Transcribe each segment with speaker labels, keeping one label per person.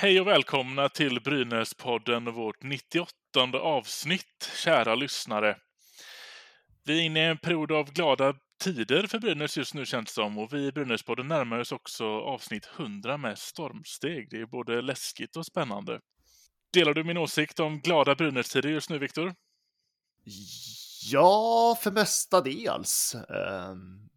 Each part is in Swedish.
Speaker 1: Hej och välkomna till Brynäspodden, vårt 98 avsnitt, kära lyssnare. Vi är inne i en period av glada tider för Brynäs just nu känns det som och vi i Brynäspodden närmar oss också avsnitt 100 med stormsteg. Det är både läskigt och spännande. Delar du min åsikt om glada Brynäs-tider just nu, Viktor?
Speaker 2: Ja, för mestadels. Um,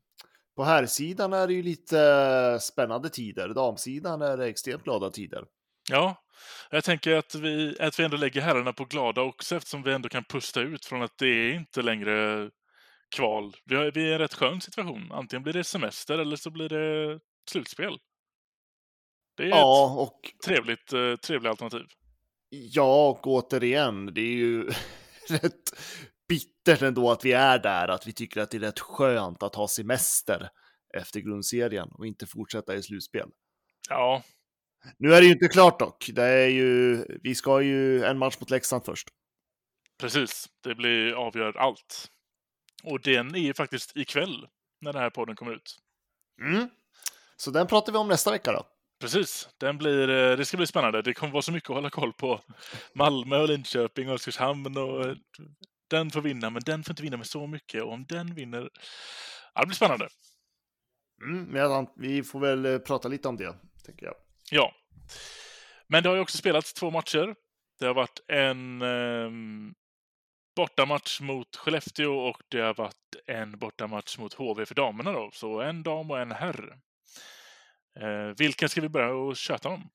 Speaker 2: på här sidan är det ju lite spännande tider. Damsidan är det extremt glada tider.
Speaker 1: Ja, jag tänker att vi, att vi ändå lägger herrarna på glada också eftersom vi ändå kan pusta ut från att det är inte längre kval. Vi, är i en rätt skön situation. Antingen blir det semester eller så blir det slutspel. Det är
Speaker 2: ja,
Speaker 1: ett och... trevligt, eh, trevligt alternativ.
Speaker 2: Ja, och återigen, det är ju rätt bittert ändå att vi är där, att vi tycker att det är rätt skönt att ha semester efter grundserien och inte fortsätta i slutspel.
Speaker 1: Ja.
Speaker 2: Nu är det ju inte klart dock. Det är ju, vi ska ju en match mot Leksand först.
Speaker 1: Precis, det blir avgör allt. Och den är ju faktiskt ikväll när den här podden kommer ut.
Speaker 2: Mm. Så den pratar vi om nästa vecka då.
Speaker 1: Precis, den blir, eh, det ska bli spännande. Det kommer vara så mycket att hålla koll på. Malmö och Linköping och Oskarshamn och eh, den får vinna, men den får inte vinna med så mycket. Och om den vinner, ja, det blir spännande.
Speaker 2: Mm, vi får väl eh, prata lite om det, tänker jag.
Speaker 1: Ja. Men det har ju också spelats två matcher. Det har varit en eh, bortamatch mot Skellefteå och det har varit en bortamatch mot HV för damerna då. Så en dam och en herr. Eh, vilken ska vi börja och köta om?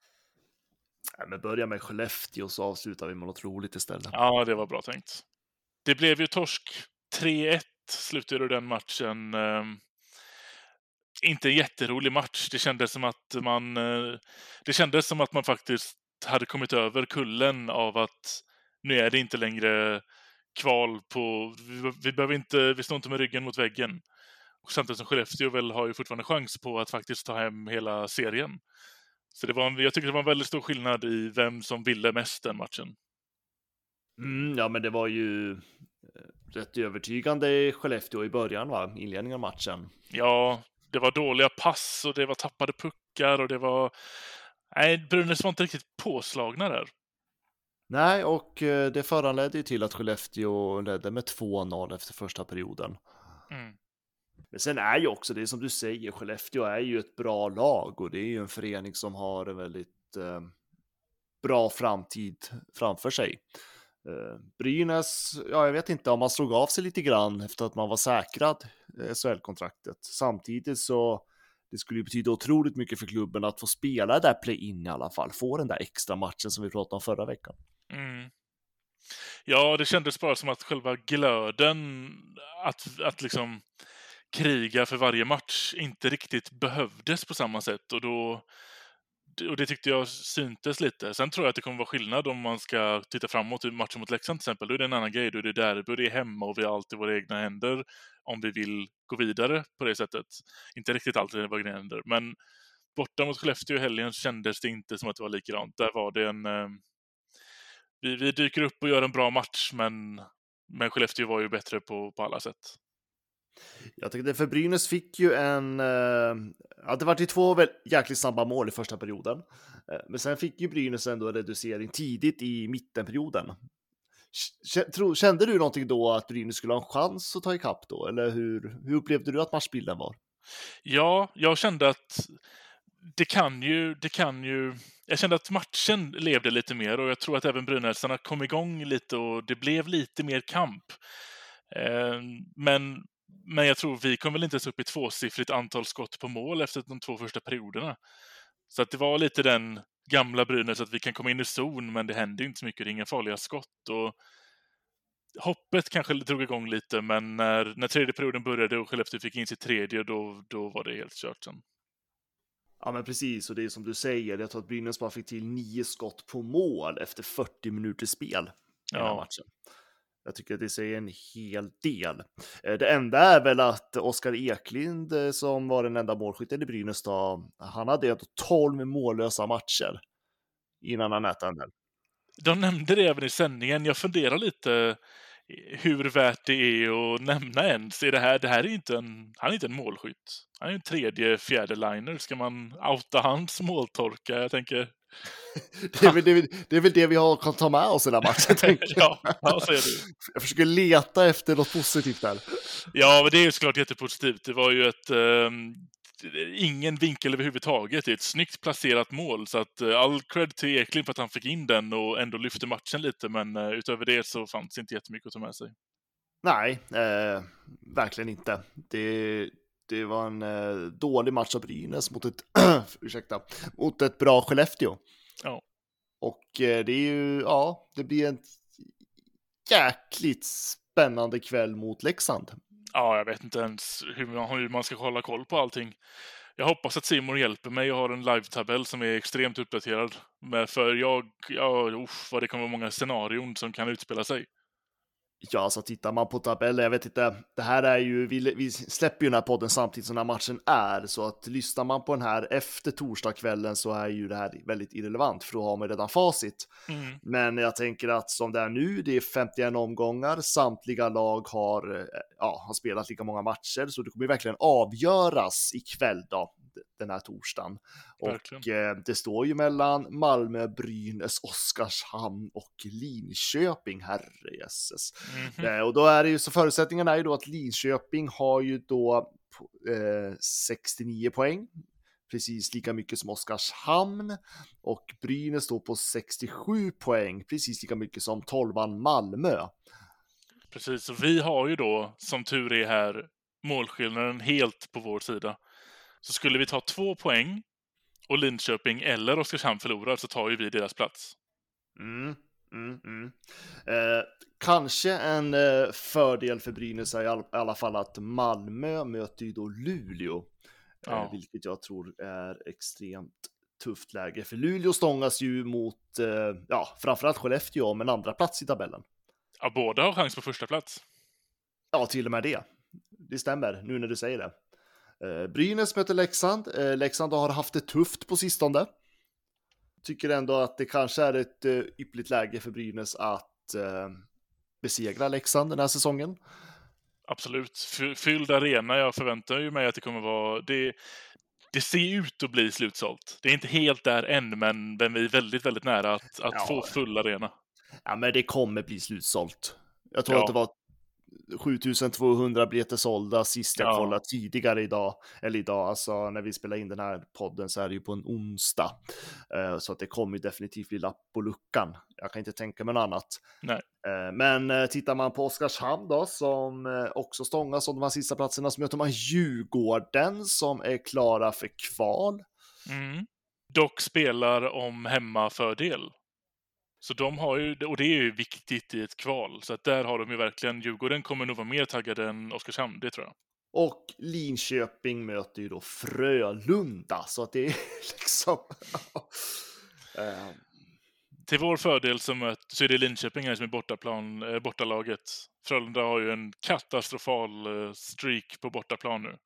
Speaker 2: Ja, men börja med Skellefteå så avslutar vi med något roligt istället.
Speaker 1: Ja, det var bra tänkt. Det blev ju torsk 3-1 slutade den matchen. Inte en jätterolig match. Det kändes som att man, eh, det kändes som att man faktiskt hade kommit över kullen av att nu är det inte längre kval på, vi, vi behöver inte, vi står inte med ryggen mot väggen. Och samtidigt som Skellefteå väl har ju fortfarande chans på att faktiskt ta hem hela serien. Så det var, jag tycker det var en väldigt stor skillnad i vem som ville mest den matchen.
Speaker 2: Mm, ja, men det var ju eh, rätt övertygande Skellefteå i början, va? Inledningen av matchen.
Speaker 1: Ja, det var dåliga pass och det var tappade puckar och det var... Nej, Brynäs var inte riktigt påslagna där.
Speaker 2: Nej, och eh, det föranledde ju till att Skellefteå ledde med 2-0 efter första perioden. Mm. Men sen är ju också det som du säger, Skellefteå är ju ett bra lag och det är ju en förening som har en väldigt eh, bra framtid framför sig. Eh, Brynäs, ja jag vet inte om man slog av sig lite grann efter att man var säkrad eh, SHL-kontraktet. Samtidigt så det skulle ju betyda otroligt mycket för klubben att få spela där play-in i alla fall, få den där extra matchen som vi pratade om förra veckan.
Speaker 1: Mm. Ja, det kändes bara som att själva glöden att, att liksom kriga för varje match inte riktigt behövdes på samma sätt och då och det tyckte jag syntes lite. Sen tror jag att det kommer vara skillnad om man ska titta framåt i matchen mot Leksand till exempel. Då är det en annan grej. Då är det derby, det är hemma och vi har alltid våra egna händer om vi vill gå vidare på det sättet. Inte riktigt alltid i våra egna händer, men borta mot Skellefteå i helgen kändes det inte som att det var likadant. Där var det en... Eh, vi, vi dyker upp och gör en bra match, men, men Skellefteå var ju bättre på, på alla sätt.
Speaker 2: Jag tyckte för Brynäs fick ju en, eh, ja det var ju två jäkligt snabba mål i första perioden. Eh, men sen fick ju Brynäs ändå en reducering tidigt i mittenperioden. Kände du någonting då att Brynäs skulle ha en chans att ta ikapp då? Eller hur, hur upplevde du att matchbilden var?
Speaker 1: Ja, jag kände att det kan ju, det kan ju... Jag kände att matchen levde lite mer och jag tror att även Brynäsarna kom igång lite och det blev lite mer kamp. Eh, men men jag tror vi kom väl inte ens upp i tvåsiffrigt antal skott på mål efter de två första perioderna. Så att det var lite den gamla Brynäs att vi kan komma in i zon, men det händer inte så mycket. Det är inga farliga skott. Och hoppet kanske drog igång lite, men när, när tredje perioden började och Skellefteå fick in sitt tredje, då, då var det helt kört sen.
Speaker 2: Ja, men precis. Och det är som du säger, jag tror att Brynäs bara fick till nio skott på mål efter 40 minuters spel i ja. matchen. Jag tycker att det säger en hel del. Eh, det enda är väl att Oskar Eklind, eh, som var den enda målskytten i Brynäs, då, han hade 12 mållösa matcher innan han nätade den.
Speaker 1: De nämnde det även i sändningen. Jag funderar lite eh, hur värt det är att nämna ens. Är det, här, det här är inte en, han är inte en målskytt. Han är en tredje, fjärde liner. Ska man outa hans måltorka? Jag tänker
Speaker 2: det, är väl, det, är, det är väl det vi har kan ta med oss i den här matchen.
Speaker 1: ja, ja, så är det.
Speaker 2: Jag försöker leta efter något positivt där.
Speaker 1: Ja, men det är ju såklart jättepositivt. Det var ju ett um, ingen vinkel överhuvudtaget. Det är ett snyggt placerat mål, så att uh, all cred till Eklind för att han fick in den och ändå lyfte matchen lite, men uh, utöver det så fanns inte jättemycket att ta med sig.
Speaker 2: Nej, eh, verkligen inte. Det, det var en eh, dålig match av Brynäs mot ett, ursäkta, mot ett bra Skellefteå.
Speaker 1: Ja.
Speaker 2: Och eh, det är ju, ja, det blir en jäkligt spännande kväll mot Leksand.
Speaker 1: Ja, jag vet inte ens hur man, hur man ska hålla koll på allting. Jag hoppas att Simon hjälper mig. Jag har en live-tabell som är extremt uppdaterad. Men för jag, ja, uff, vad det kommer vara många scenarion som kan utspela sig.
Speaker 2: Ja, alltså tittar man på tabellen, jag vet inte, det här är ju, vi, vi släpper ju den här podden samtidigt som den här matchen är, så att lyssnar man på den här efter torsdagskvällen så är ju det här väldigt irrelevant, för då har man redan facit.
Speaker 1: Mm.
Speaker 2: Men jag tänker att som det är nu, det är 51 omgångar, samtliga lag har, ja, har spelat lika många matcher, så det kommer verkligen avgöras ikväll då, den här torsdagen. Och eh, det står ju mellan Malmö, Brynäs, Oskarshamn och Linköping, herrejösses. Mm -hmm. eh, och då är det ju så förutsättningen är ju då att Linköping har ju då eh, 69 poäng, precis lika mycket som Oskarshamn och Brynäs står på 67 poäng, precis lika mycket som 12 Malmö.
Speaker 1: Precis, och vi har ju då, som tur är här, målskillnaden helt på vår sida. Så skulle vi ta två poäng och Linköping eller Oskarshamn förlorar så tar ju vi deras plats.
Speaker 2: Mm, mm, mm. Eh, kanske en eh, fördel för Brynäs är i, all, alla fall att Malmö möter ju då Luleå. Eh, ja. vilket jag tror är extremt tufft läge. För Luleå stångas ju mot, eh, ja, framförallt Skellefteå om en andra plats i tabellen.
Speaker 1: Ja, båda har chans på första plats.
Speaker 2: Ja, till och med det. Det stämmer, nu när du säger det. Eh, Brynäs möter Leksand. Eh, Leksand har haft det tufft på sistone. Tycker ändå att det kanske är ett eh, yppligt läge för Brynäs att besegra Leksand den här säsongen.
Speaker 1: Absolut. Fylld arena. Jag förväntar ju mig att det kommer vara... Det, det ser ut att bli slutsålt. Det är inte helt där än, men, men vi är väldigt, väldigt nära att, att ja. få full arena.
Speaker 2: Ja, men det kommer bli slutsålt. Jag tror ja. att det var 7200 biljetter sålda sist jag ja. kollade tidigare idag, eller idag, alltså när vi spelar in den här podden så är det ju på en onsdag. Uh, så att det kommer definitivt bli lapp på luckan. Jag kan inte tänka mig något annat.
Speaker 1: Nej.
Speaker 2: Uh, men uh, tittar man på Oskarshamn då, som också stångas om de här sista platserna, så möter man Djurgården som är klara för kval.
Speaker 1: Mm. Dock spelar om hemmafördel. Så de har ju, och det är ju viktigt i ett kval, så att där har de ju verkligen, Djurgården kommer nog vara mer taggade än Oskarshamn, det tror jag.
Speaker 2: Och Linköping möter ju då Frölunda, så att det är liksom...
Speaker 1: uh... Till vår fördel så, möt, så är det Linköping här som är bortaplan, eh, bortalaget. Frölunda har ju en katastrofal eh, streak på bortaplan nu.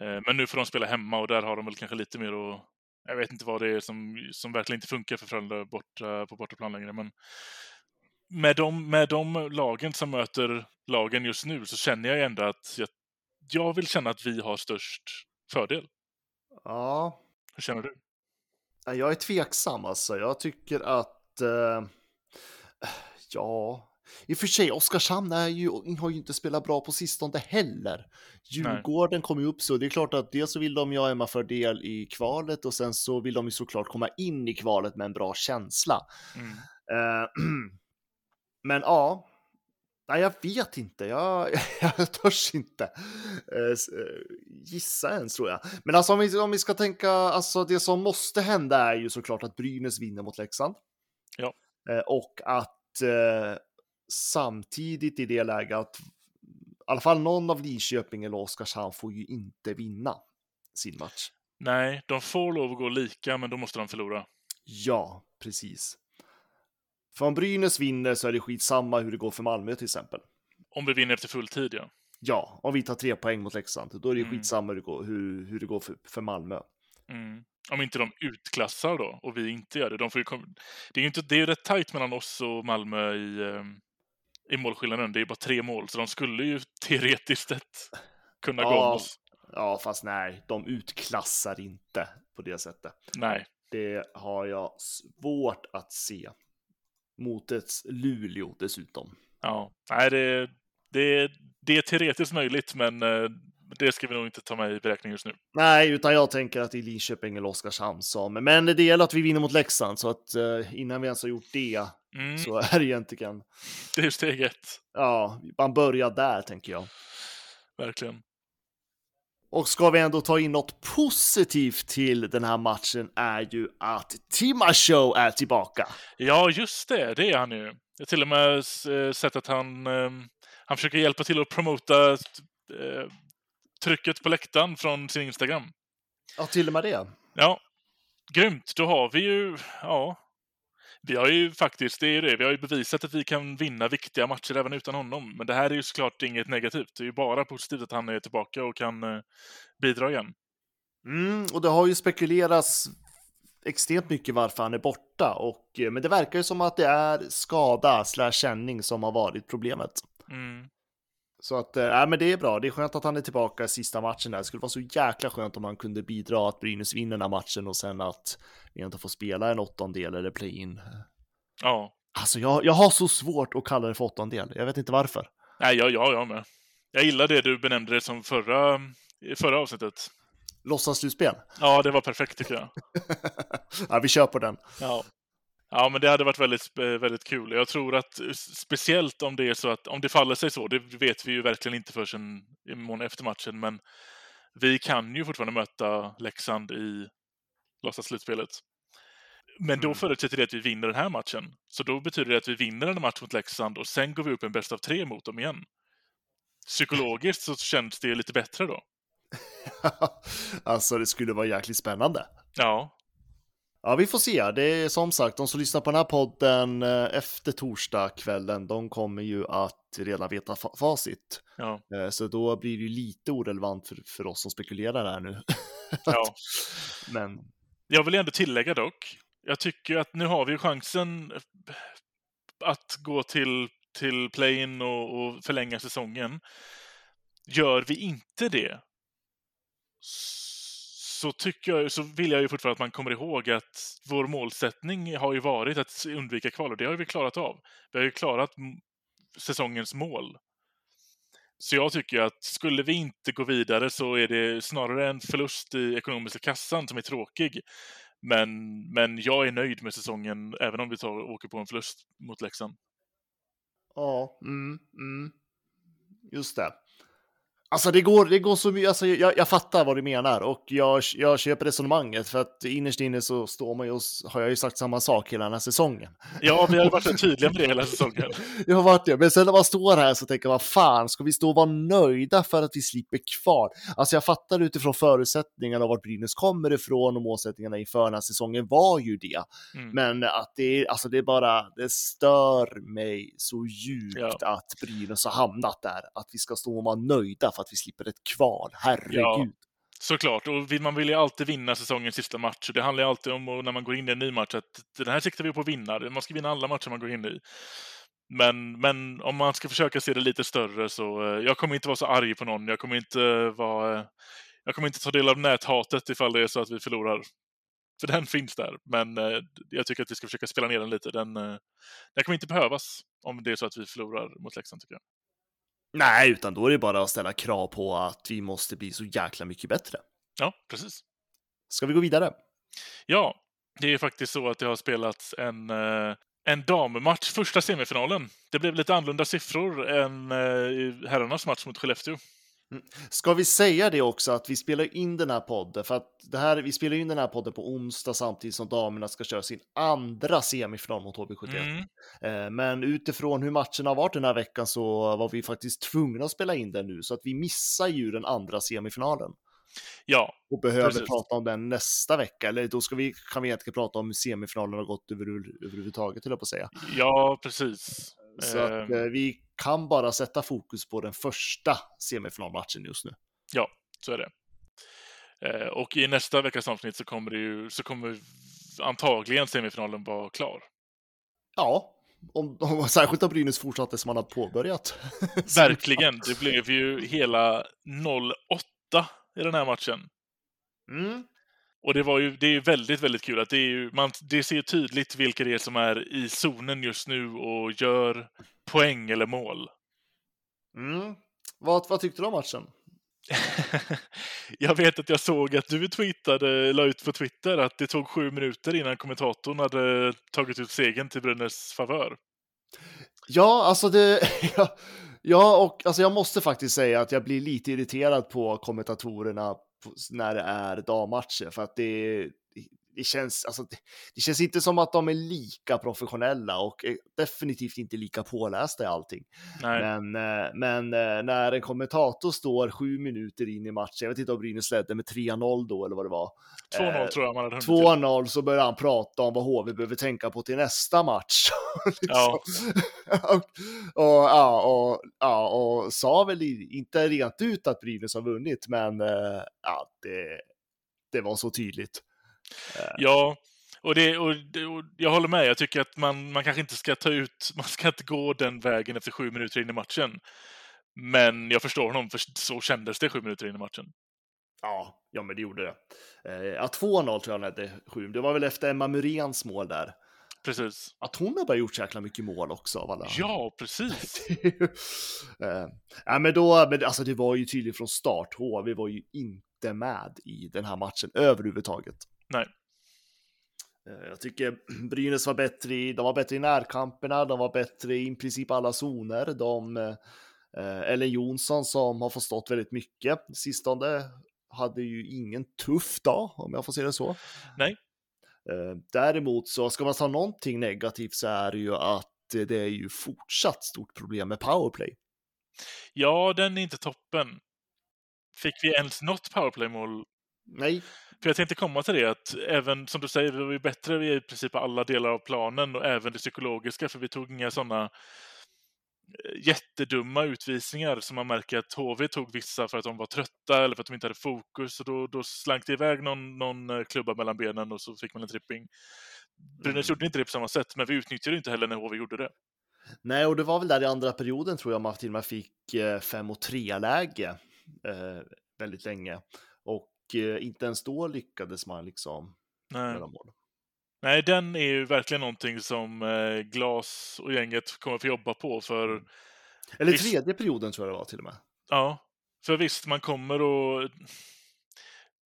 Speaker 1: Eh, men nu får de spela hemma och där har de väl kanske lite mer att jag vet inte vad det är som, som verkligen inte funkar för Frölunda borta, på bortaplan längre. Men med de, med de lagen som möter lagen just nu så känner jag ändå att jag, jag vill känna att vi har störst fördel.
Speaker 2: Ja.
Speaker 1: Hur känner du?
Speaker 2: Jag är tveksam alltså. Jag tycker att... Uh, ja, i och för sig, Oskarshamn är ju, har ju inte spelat bra på sistone heller. Djurgården kom ju upp så det är klart att dels så vill de ju ha fördel i kvalet och sen så vill de ju såklart komma in i kvalet med en bra känsla.
Speaker 1: Mm.
Speaker 2: Uh, men ja, Nej, jag vet inte. Jag, jag törs inte uh, gissa ens tror jag. Men alltså om vi, om vi ska tänka, alltså det som måste hända är ju såklart att Brynäs vinner mot Leksand.
Speaker 1: Ja.
Speaker 2: Uh, och att samtidigt i det läget att i alla fall någon av Linköping eller Oskarshamn får ju inte vinna sin match.
Speaker 1: Nej, de får lov att gå lika, men då måste de förlora.
Speaker 2: Ja, precis. För om Brynäs vinner så är det skitsamma hur det går för Malmö till exempel.
Speaker 1: Om vi vinner efter fulltid, ja.
Speaker 2: Ja, om vi tar tre poäng mot Leksand, då är det
Speaker 1: Mm.
Speaker 2: skitsamma hur det går, hur, hur det går för, för Malmö.
Speaker 1: Mm. Om inte de utklassar då, och vi inte gör det. De får ju. Det är ju inte, det är rätt tajt mellan oss och Malmö i, eh, i målskillnaden. Det är bara tre mål, så de skulle ju teoretiskt sett kunna gå om
Speaker 2: Ja,
Speaker 1: oss.
Speaker 2: ja, fast nej, de utklassar inte på det sättet.
Speaker 1: Nej.
Speaker 2: Det har jag svårt att se. Mot ett Luleå dessutom.
Speaker 1: Ja, nej, det, det, det är teoretiskt möjligt, men eh, det ska vi nog inte ta med i beräkningen just nu.
Speaker 2: Nej, utan jag tänker att det är Linköping eller Oskarshamn som, men det gäller att vi vinner mot Leksand, så att eh, innan vi ens har gjort det
Speaker 1: Mm,
Speaker 2: så är det egentligen,
Speaker 1: Det är steg ett,
Speaker 2: ja, man börjar där tänker jag.
Speaker 1: verkligen.
Speaker 2: Och ska vi ändå ta in något positivt till den här matchen är ju att Show är tillbaka.
Speaker 1: Ja, just det, det är han ju. Jag har till och med eh, sett att han, eh, han försöker hjälpa till att promota eh, trycket på läktaren från sin Instagram.
Speaker 2: Ja, till och med det.
Speaker 1: Ja, grymt. Då har vi ju, ja, vi har ju faktiskt, det är ju det, vi har ju bevisat att vi kan vinna viktiga matcher även utan honom. Men det här är ju såklart inget negativt. Det är ju bara positivt att han är tillbaka och kan eh, bidra igen.
Speaker 2: Mm, och det har ju spekulerats extremt mycket varför han är borta, och, eh, men det verkar ju som att det är skada slash känning som har varit problemet.
Speaker 1: Mm.
Speaker 2: Så att, äh, men det är bra. Det är skönt att han är tillbaka i sista matchen där. Det skulle vara så jäkla skönt om han kunde bidra att Brynäs vinner den här matchen och sen att vi inte får spela en åttondel eller play-in.
Speaker 1: Ja,
Speaker 2: Alltså, jag, jag har så svårt att kalla det för åttondel. Jag vet inte varför.
Speaker 1: nej, ja, ja, jag med. Jag gillar det du benämnde det som förra, förra avsnittet.
Speaker 2: Låtsasslutspel.
Speaker 1: Ja, det var perfekt tycker jag.
Speaker 2: ja, vi kör på den.
Speaker 1: Ja. Ja, men det hade varit väldigt, eh, väldigt kul. Jag tror att eh, speciellt om det är så att om det faller sig så, det vet vi ju verkligen inte förrän imorgon efter matchen, men vi kan ju fortfarande möta Leksand i låtsasslutspelet. Men då
Speaker 2: Mm.
Speaker 1: förutsätter det att vi vinner den här matchen. Så då betyder det att vi vinner en match mot Leksand och sen går vi upp en bäst av tre mot dem igen. Psykologiskt så känns det lite bättre då.
Speaker 2: alltså, det skulle vara jäkligt spännande.
Speaker 1: Ja,
Speaker 2: Ja, vi får se. Det är som sagt, de som lyssnar på den här podden eh, efter torsdagskvällen, de kommer ju att redan veta fa- facit.
Speaker 1: ja,
Speaker 2: Eh, Så då blir det ju lite orelevant för, för oss som spekulerar här nu.
Speaker 1: ja.
Speaker 2: Men
Speaker 1: Jag vill ändå tillägga dock, jag tycker att nu har vi ju chansen att gå till, till play-in och, och förlänga säsongen. Gör vi inte det så tycker jag, så vill jag ju fortfarande att man kommer ihåg att vår målsättning har ju varit att undvika kval och det har vi klarat av. Vi har ju klarat säsongens mål. Så jag tycker att skulle vi inte gå vidare så är det snarare en förlust i ekonomiska kassan som är tråkig. Men, men jag är nöjd med säsongen även om vi tar, åker på en förlust mot Leksand.
Speaker 2: ja, mm, mm. just det. Alltså det går, det går så mycket, alltså jag, jag fattar vad du menar och jag, jag köper resonemanget för att innerst inne så står man ju och har jag ju sagt samma sak hela den här säsongen.
Speaker 1: Ja, vi har varit så tydliga med det hela säsongen.
Speaker 2: Jag har varit det, men sen när man står här så tänker man fan, ska vi stå och vara nöjda för att vi slipper kvar? Alltså jag fattar utifrån förutsättningarna och vart Brynäs kommer ifrån och målsättningarna inför den här säsongen var ju det.
Speaker 1: Mm.
Speaker 2: Men att det är, alltså det är bara, det stör mig så djupt att Brynäs har hamnat där. Att vi ska stå och vara nöjda för att vi slipper ett kval. Herregud.
Speaker 1: Ja. Såklart, och man vill ju alltid vinna säsongens sista match. Det handlar ju alltid om, när man går in i en ny match, att den här siktar vi på att vinna. Man ska vinna alla matcher man går in i. Men, men om man ska försöka se det lite större så, eh, jag kommer inte vara så arg på någon. Jag kommer inte vara, eh, jag kommer inte ta del av näthatet ifall det är så att vi förlorar. För den finns där, men eh, jag tycker att vi ska försöka spela ner den lite. Den, den kommer inte behövas om det är så att vi förlorar mot Leksand, tycker jag.
Speaker 2: Nej, utan då är det bara att ställa krav på att vi måste bli så jäkla mycket bättre.
Speaker 1: Ja, precis.
Speaker 2: Ska vi gå vidare?
Speaker 1: Ja, det är faktiskt så att det har spelats en, eh, en dammatch, första semifinalen. Det blev lite annorlunda siffror än eh, herrarnas match mot Skellefteå.
Speaker 2: Ska vi säga det också att vi spelar in den här podden för att det här, vi spelar in den här podden på onsdag samtidigt som damerna ska köra sin andra semifinal mot HB71.
Speaker 1: Mm.
Speaker 2: Eh, Men utifrån hur matchen har varit den här veckan så var vi faktiskt tvungna att spela in den nu så att vi missar ju den andra semifinalen.
Speaker 1: Ja,
Speaker 2: och behöver
Speaker 1: precis.
Speaker 2: prata om den nästa vecka. Eller då ska vi, kan vi egentligen prata om semifinalen har gått över, överhuvudtaget, till jag på att säga.
Speaker 1: Ja, precis.
Speaker 2: Så att, eh, vi kan bara sätta fokus på den första semifinalmatchen just nu.
Speaker 1: Ja, så är det. Eh, och i nästa veckas avsnitt så kommer det ju, så kommer antagligen semifinalen vara klar.
Speaker 2: Ja, om, om, särskilt om Brynäs fortsatte som man har påbörjat.
Speaker 1: Verkligen. Det blev ju hela 0-8 i den här matchen.
Speaker 2: Mm.
Speaker 1: Och det, var ju, det är ju väldigt, väldigt kul att det, är ju, man, det ser tydligt vilka det är som är i zonen just nu och gör poäng eller mål.
Speaker 2: Mm. Vad, vad tyckte du om matchen?
Speaker 1: jag vet att jag såg att du tweetade, la ut på Twitter att det tog sju minuter innan kommentatorn hade tagit ut segern till Brynäs favör.
Speaker 2: Ja, alltså det... Ja, ja, och alltså jag måste faktiskt säga att jag blir lite irriterad på kommentatorerna när det är dammatcher för att det, det känns, alltså, det, det, känns inte som att de är lika professionella och definitivt inte lika pålästa i allting.
Speaker 1: Nej.
Speaker 2: Men, eh, men eh, när en kommentator står sju minuter in i matchen, jag vet inte om Brynäs ledde med 3-0 då eller vad det var.
Speaker 1: 2-0 eh, tror jag man hade
Speaker 2: 2-0 så börjar han prata om vad HV behöver tänka på till nästa match. liksom. ja. och, och, ja, och, ja, och sa väl inte rent ut att Brynäs har vunnit, men ja, det, det var så tydligt.
Speaker 1: Eh. Ja, och, det, och, och, jag håller med. Jag tycker att man, man kanske inte ska ta ut, man ska inte gå den vägen efter sju minuter in i matchen. Men jag förstår honom, för så kändes det sju minuter in i matchen.
Speaker 2: Ja, ja men det gjorde det. Eh, ja, 2-0 tror jag han hade sju. Det var väl efter Emma Muréns mål där.
Speaker 1: Precis.
Speaker 2: Att hon har bara gjort så jäkla mycket mål också av alla.
Speaker 1: Ja, precis.
Speaker 2: eh, ja, men då, men alltså det var ju tydligt från start. HV var ju inte med i den här matchen överhuvudtaget.
Speaker 1: Nej.
Speaker 2: Eh, jag tycker Brynäs var bättre i, de var bättre i närkamperna, de var bättre i princip alla zoner. De, eh, Ellen Jonsson som har förstått väldigt mycket sistone hade ju ingen tuff dag, om jag får säga det så.
Speaker 1: Nej.
Speaker 2: Eh, däremot så ska man ta någonting negativt så är det ju att det är ju fortsatt stort problem med powerplay.
Speaker 1: Ja, den är inte toppen. Fick vi ens något powerplay-mål?
Speaker 2: Nej,
Speaker 1: för jag tänkte komma till det att även som du säger, vi var ju bättre i princip alla delar av planen och även det psykologiska för vi tog inga sådana eh, jättedumma utvisningar som man märker att HV tog vissa för att de var trötta eller för att de inte hade fokus och då, då slank det iväg någon, någon eh, klubba mellan benen och så fick man en tripping. Brynäs mm. gjorde inte det på samma sätt, men vi utnyttjade inte heller när HV gjorde det.
Speaker 2: Nej, och det var väl där i andra perioden tror jag man till och med fick 5 och 3 läge eh, väldigt länge. Och eh, inte ens då lyckades man liksom
Speaker 1: Nej. göra mål. Nej, den är ju verkligen någonting som eh, Glas och gänget kommer få jobba på för... Mm.
Speaker 2: Eller visst... tredje perioden tror jag det var till och med.
Speaker 1: Ja, för visst, man kommer och...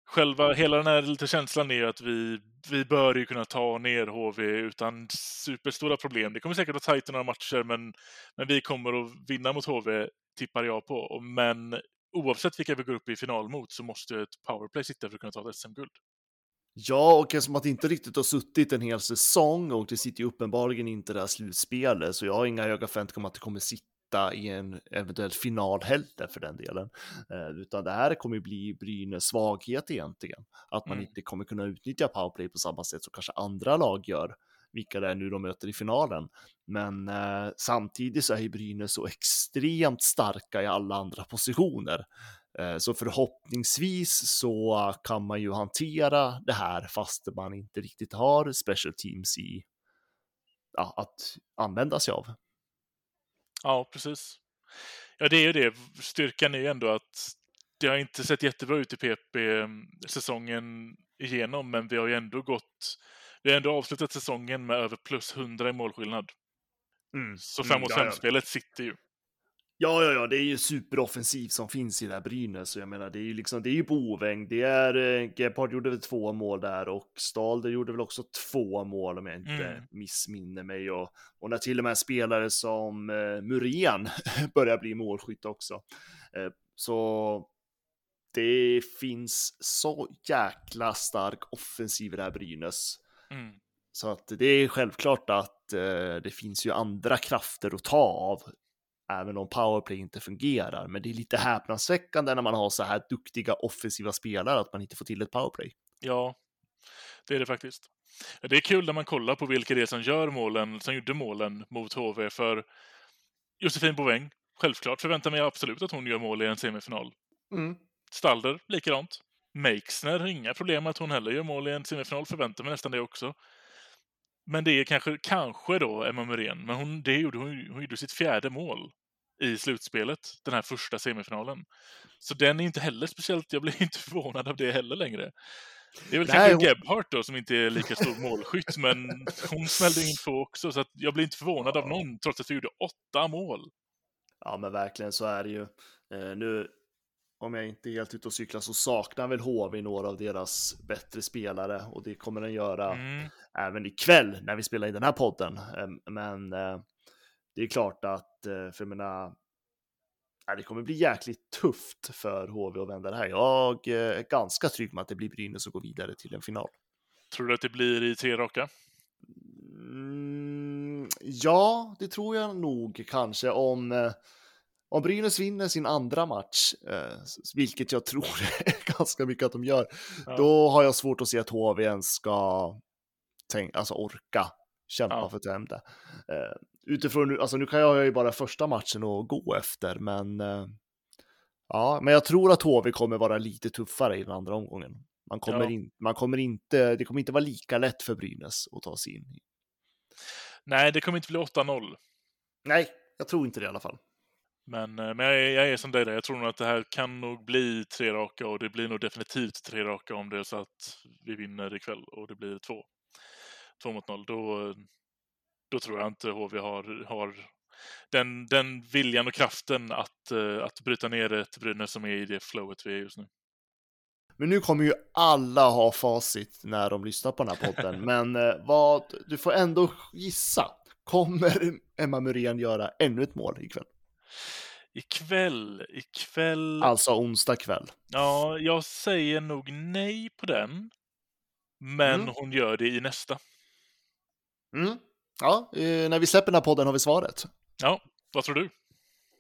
Speaker 1: Själva, hela den här lite känslan är ju att vi, vi bör ju kunna ta ner HV utan superstora problem. Det kommer säkert att tajta några matcher, men, men vi kommer att vinna mot HV, tippar jag på. Men oavsett vilka vi går upp i final mot så måste ett powerplay sitta för att kunna ta ett SM-guld.
Speaker 2: Ja, och eftersom att det inte riktigt har suttit en hel säsong och det sitter ju uppenbarligen inte det här slutspelet, så jag har inga höga förväntningar om att det kommer sitta i en eventuell final heller för den delen. Eh, utan det här kommer bli Brynäs svaghet egentligen. Att man mm. inte kommer kunna utnyttja powerplay på samma sätt som kanske andra lag gör vilka det är nu de möter i finalen. Men eh, samtidigt så är ju Brynäs så extremt starka i alla andra positioner. Eh, så förhoppningsvis så kan man ju hantera det här fast man inte riktigt har special teams i ja, att använda sig av.
Speaker 1: Ja, precis. Ja, det är ju det. Styrkan är ju ändå att det har inte sett jättebra ut i PP mm, säsongen igenom, men vi har ju ändå gått vi har ändå avslutat säsongen med över plus 100 i målskillnad. Mm. Så 5 mot 5-spelet sitter ju.
Speaker 2: Ja, ja, ja, det är ju superoffensiv som finns i det här Brynäs. Jag menar, det är ju liksom, det är ju Boväng, det är, eh, Gebhard gjorde väl två mål där och Stalder gjorde väl också två mål om jag inte mm. missminner mig. Och, och när till och med spelare som eh, Muren börjar bli målskytt också. Eh, så det finns så jäkla stark offensiv i det här Brynäs. Mm. Så att det är självklart att eh, det finns ju andra krafter att ta av även om powerplay inte fungerar. Men det är lite häpnadsväckande när man har så här duktiga offensiva spelare att man inte får till ett powerplay.
Speaker 1: Ja, det är det faktiskt. Det är kul när man kollar på vilka det är som gör målen, som gjorde målen mot HV. För Josefin Boväng, självklart förväntar mig absolut att hon gör mål i en semifinal.
Speaker 2: Mm.
Speaker 1: Stalder, likadant. Meixner, inga problem att hon heller gör mål i en semifinal, förväntar mig nästan det också. Men det är kanske, kanske då Emma Muren, men hon, det gjorde, hon, hon gjorde sitt fjärde mål i slutspelet, den här första semifinalen. Så den är inte heller speciellt, jag blir inte förvånad av det heller längre. Det är väl Nej, kanske hon... Gebhardt då som inte är lika stor målskytt, men hon smällde in två också, så att jag blir inte förvånad av någon, trots att vi gjorde åtta mål.
Speaker 2: Ja, men verkligen så är det ju. Eh, nu, om jag inte är helt ute och cyklar så saknar väl HV några av deras bättre spelare och det kommer den göra mm. även ikväll när vi spelar i den här podden. Eh, men eh, det är klart att, eh, för jag menar, det kommer bli jäkligt tufft för HV att vända det här. Jag är ganska trygg med att det blir Brynäs som går vidare till en final.
Speaker 1: Tror du att det blir i tre raka?
Speaker 2: Mm, ja, det tror jag nog kanske om om Brynäs vinner sin andra match, eh, vilket jag tror ganska mycket att de gör, ja. då har jag svårt att se att HV ens ska tänk, alltså orka kämpa ja. för hem det. Eh, utifrån, alltså nu kan jag ju bara första matchen att gå efter, men eh, ja, men jag tror att HV kommer vara lite tuffare i den andra omgången. Man kommer, ja. in, man kommer inte, det kommer inte vara lika lätt för Brynäs att ta sig in.
Speaker 1: Nej, det kommer inte bli 8-0.
Speaker 2: Nej, jag tror inte det i alla fall.
Speaker 1: Men, eh, men jag, är, jag är som dig där. Jag tror nog att det här kan nog bli tre raka och det blir nog definitivt tre raka om det är så att vi vinner ikväll och det blir två. Två mot noll. Då, då tror jag inte HV har, har den, den viljan och kraften att, eh, att bryta ner ett Brynäs som är i det flowet vi är just nu.
Speaker 2: Men nu kommer ju alla ha facit när de lyssnar på den här podden. Men eh, vad, du får ändå gissa. Kommer Emma Muren göra ännu ett mål ikväll?
Speaker 1: Ikväll, ikväll...
Speaker 2: Alltså onsdag kväll.
Speaker 1: Ja, jag säger nog nej på den. Men mm. hon gör det i nästa.
Speaker 2: Mm. Ja, eh, när vi släpper den här podden har vi svaret.
Speaker 1: Ja, vad tror du?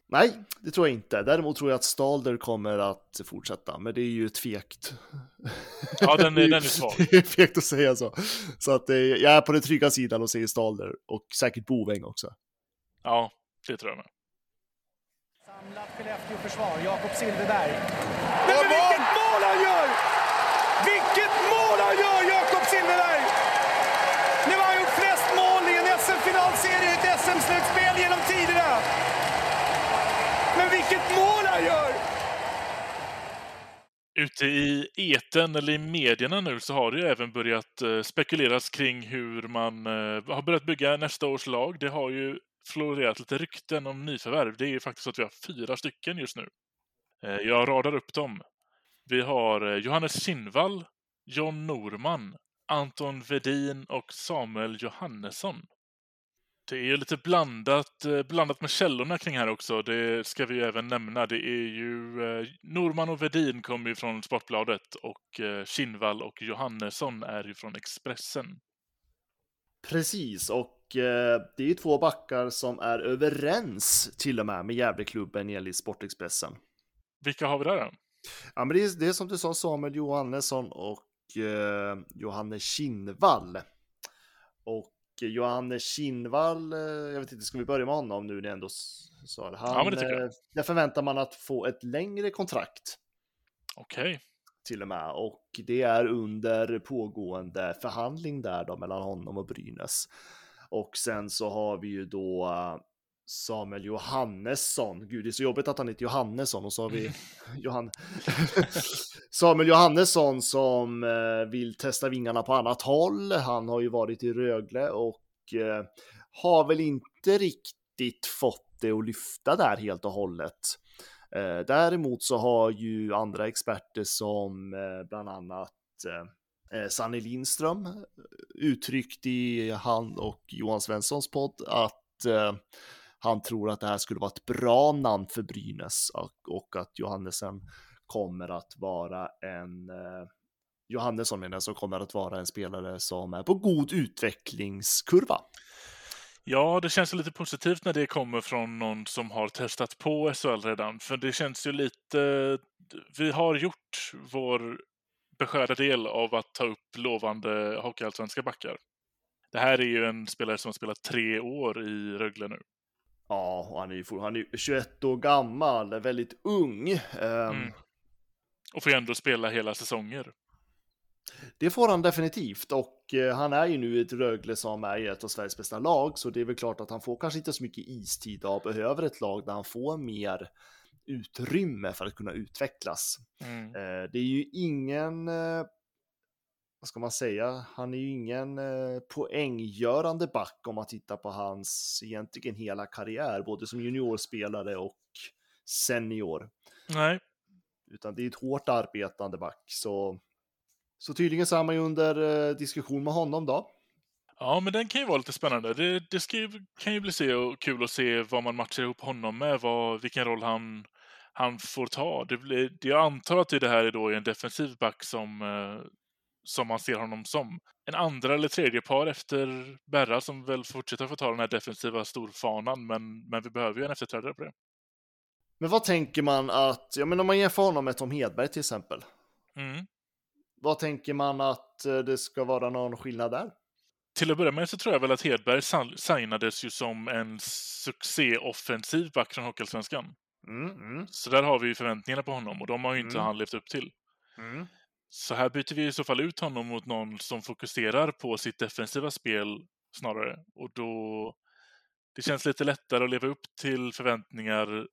Speaker 2: Nej, det tror jag inte. Däremot tror jag att Stalder kommer att fortsätta, men det är ju tvekt.
Speaker 1: Ja, den är, den är svag.
Speaker 2: det är fegt att säga så. Så att eh, jag är på den trygga sidan och säger Stalder och säkert Boväng också.
Speaker 1: Ja, det tror jag med.
Speaker 3: Samlat Skellefteå-försvar, Jakob Silfverberg. Men, men vilket mål han gör! Vilket mål han gör, Jakob Silfverberg! Nu har han gjort flest mål i en SM-finalserie i ett SM-slutspel genom tiderna. Men vilket mål han gör!
Speaker 1: Ute i eten eller i medierna nu så har det ju även börjat eh, spekuleras kring hur man eh, har börjat bygga nästa års lag. Det har ju florerat lite rykten om nyförvärv. Det är ju faktiskt så att vi har fyra stycken just nu. Eh, jag radar upp dem. Vi har eh, Johannes Kinnvall, John Norman, Anton Vedin och Samuel Johannesson. Det är ju lite blandat, eh, blandat med källorna kring här också. Det ska vi ju även nämna. Det är ju Norman och Vedin kommer ju från Sportbladet och Kinnvall och Johannesson är ju från Expressen.
Speaker 2: Precis, och eh, det är ju två backar som är överens till och med med Gävleklubben enligt Sportexpressen.
Speaker 1: Vilka har vi där då?
Speaker 2: Ja, men det är, det är som du sa Samuel Johannesson och eh, Johannes Kinnvall. Och Johannes Kinnvall, eh, jag vet inte, ska vi börja med honom nu när jag ändå sa det? Han, ja, men det tycker jag. Eh, där förväntar man att få ett längre kontrakt.
Speaker 1: Okej. Okay
Speaker 2: till och med och det är under pågående förhandling där då mellan honom och Brynäs. Och sen så har vi ju då eh, Samuel Johannesson. Gud, det är så jobbigt att han heter Johannesson och så har vi Johan... Samuel Johannesson som eh, vill testa vingarna på annat håll. Han har ju varit i Rögle och eh, har väl inte riktigt fått det att lyfta där helt och hållet. Eh, däremot så har ju andra experter som eh, bland annat eh, eh Sanny Lindström eh, uttryckt i han och Johan Svenssons podd att eh, han tror att det här skulle vara ett bra namn för Brynäs och, att Johannesen kommer att vara en Johannesson menar jag, som kommer att vara en spelare som är på god utvecklingskurva.
Speaker 1: Ja, det känns lite positivt när det kommer från någon som har testat på SHL redan. För det känns ju lite... Vi har gjort vår beskärda del av att ta upp lovande hockeyallsvenska backar. Det här är ju en spelare som har spelat tre år i Rögle nu.
Speaker 2: Ja, och han är ju han är 21 år gammal, väldigt ung. Um... Mm.
Speaker 1: Och får ju ändå spela hela säsonger.
Speaker 2: Det får han definitivt och eh, han är ju nu ett Rögle som är ett av Sveriges bästa lag, så det är väl klart att han får kanske inte så mycket istid och behöver ett lag där han får mer utrymme för att kunna utvecklas. Mm. Eh, det är ju ingen, eh, vad ska man säga, han är ju ingen poänggörande back om man tittar på hans egentligen hela karriär, både som juniorspelare och senior.
Speaker 1: Nej.
Speaker 2: Utan det är ett hårt arbetande back, så så tydligen så är man ju under eh, diskussion med honom då.
Speaker 1: Ja, men den kan ju vara lite spännande. Det, det ska ju, kan ju bli se, kul att se vad man matchar ihop honom med, vad, vilken roll han, han får ta. Det blir, jag antar att det här är då en defensiv back som, eh, som man ser honom som. En andra eller tredje par efter Berra som väl fortsätter få ta den här defensiva storfanan, men, men vi behöver ju en efterträdare på det.
Speaker 2: Men vad tänker man att, ja men om man jämför honom med Tom Hedberg till exempel.
Speaker 1: Mm.
Speaker 2: Vad tänker man att eh, det ska vara någon skillnad där?
Speaker 1: Till att börja med så tror jag väl att Hedberg signades ju som en succé-offensiv back från Hockeyallsvenskan.
Speaker 2: Mm, mm.
Speaker 1: Så där har vi ju förväntningarna på honom och de har ju inte mm. han levt upp till.
Speaker 2: Mm.
Speaker 1: Så här byter vi i så fall ut honom mot någon som fokuserar på sitt defensiva spel snarare. Och då... Det känns lite lättare att leva upp till förväntningar,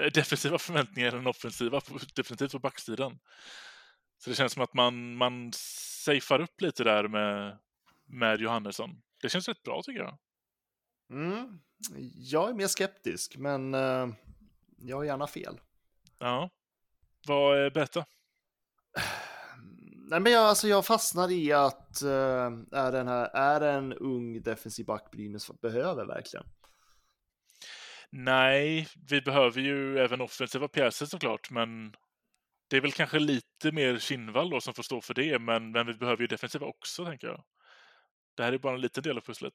Speaker 1: eh, defensiva förväntningar än offensiva, definitivt på backsidan. Så det känns som att man, man safear upp lite där med, med Johannesson. Det känns rätt bra tycker jag.
Speaker 2: Mm. Jag är mer skeptisk, men uh, jag har gärna fel.
Speaker 1: Ja. Vad är bättre?
Speaker 2: Nej, men jag, alltså jag fastnar i att uh, är, den här, är en ung defensiv back Brynäs behöver verkligen?
Speaker 1: Nej, vi behöver ju även offensiva pjäser såklart, men det är väl kanske lite mer Kinnvall då som får stå för det, men, men vi behöver ju defensiva också, tänker jag. Det här är bara en liten del av pusslet.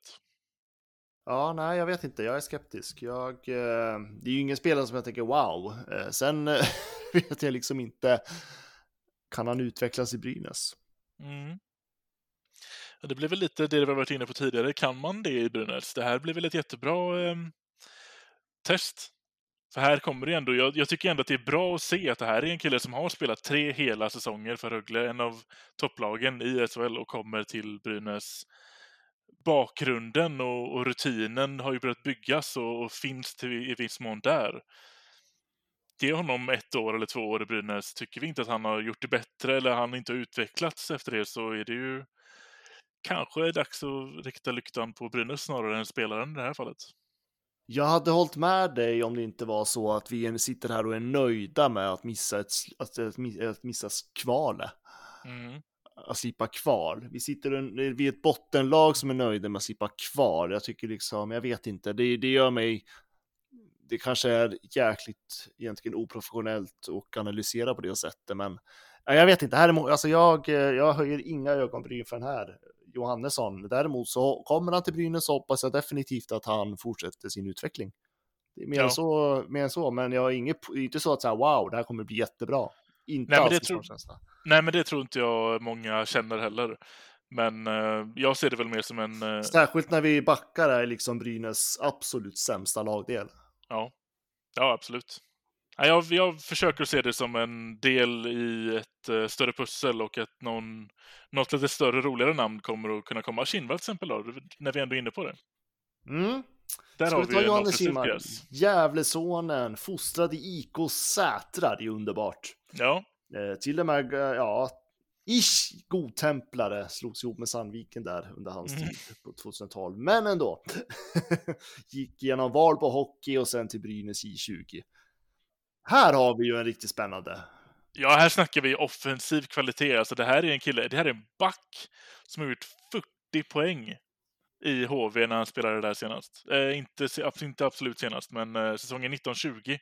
Speaker 2: Ja, nej, jag vet inte. Jag är skeptisk. Jag, eh, det är ju ingen spelare som jag tänker wow. Eh, sen eh, vet jag liksom inte. Kan han utvecklas i Brynäs?
Speaker 1: Mm. Ja, det blir väl lite det vi varit inne på tidigare. Kan man det i Brynäs? Det här blir väl ett jättebra eh, test för här kommer det ändå, jag, jag, tycker ändå att det är bra att se att det här är en kille som har spelat tre hela säsonger för Rögle, en av topplagen i SHL och kommer till Brynäs. Bakgrunden och, och rutinen har ju börjat byggas och, och finns till, i viss mån där. Ge honom ett år eller två år i Brynäs. Tycker vi inte att han har gjort det bättre eller han inte har utvecklats efter det så är det ju kanske dags att rikta lyktan på Brynäs snarare än spelaren i det här fallet.
Speaker 2: Jag hade hållit med dig om det inte var så att vi sitter här och är nöjda med att missa ett, att, att missa kvalet.
Speaker 1: Mm.
Speaker 2: Att slippa kval. Vi sitter vid ett bottenlag som är nöjda med att slippa kval. Jag tycker liksom, jag vet inte, det, det gör mig det kanske är jäkligt egentligen oprofessionellt och analysera på det sättet, men jag vet inte. Här är, alltså jag, jag höjer inga ögonbryn för den här Johannesson. Däremot så kommer han till Brynäs så hoppas jag definitivt att han fortsätter sin utveckling. Det är mer, ja. än, så, mer än så, men jag har inget, inte så att säga wow, det här kommer bli jättebra. Inte
Speaker 1: Nej, men det tror, Nej, men det tror inte jag många känner heller. Men uh, jag ser det väl mer som en... Uh...
Speaker 2: Särskilt när vi backar är liksom Brynäs absolut sämsta lagdel.
Speaker 1: Ja, ja absolut. Jag, jag försöker se det som en del i ett uh, större pussel och att någon, något lite större, roligare namn kommer att kunna komma. Kindvall till exempel då, när vi ändå är inne på det.
Speaker 2: Mm.
Speaker 1: Där Ska har vi ta Johannes Kindvall?
Speaker 2: Gävlesonen, fostrad i IK Sätra, det är underbart.
Speaker 1: Ja.
Speaker 2: Eh, till och med, eh, ja, ish godtemplare slogs ihop med Sandviken där under hans mm. tid på 2012. Men ändå. Gick genom Valbo Hockey och sen till Brynäs J20. Här har vi ju en riktigt spännande.
Speaker 1: Ja, här snackar vi offensiv kvalitet. Alltså det här är en kille, det här är en back som har gjort 40 poäng i HV när han spelade där senast. Eh, inte, inte absolut senast, men eh, säsongen 1920.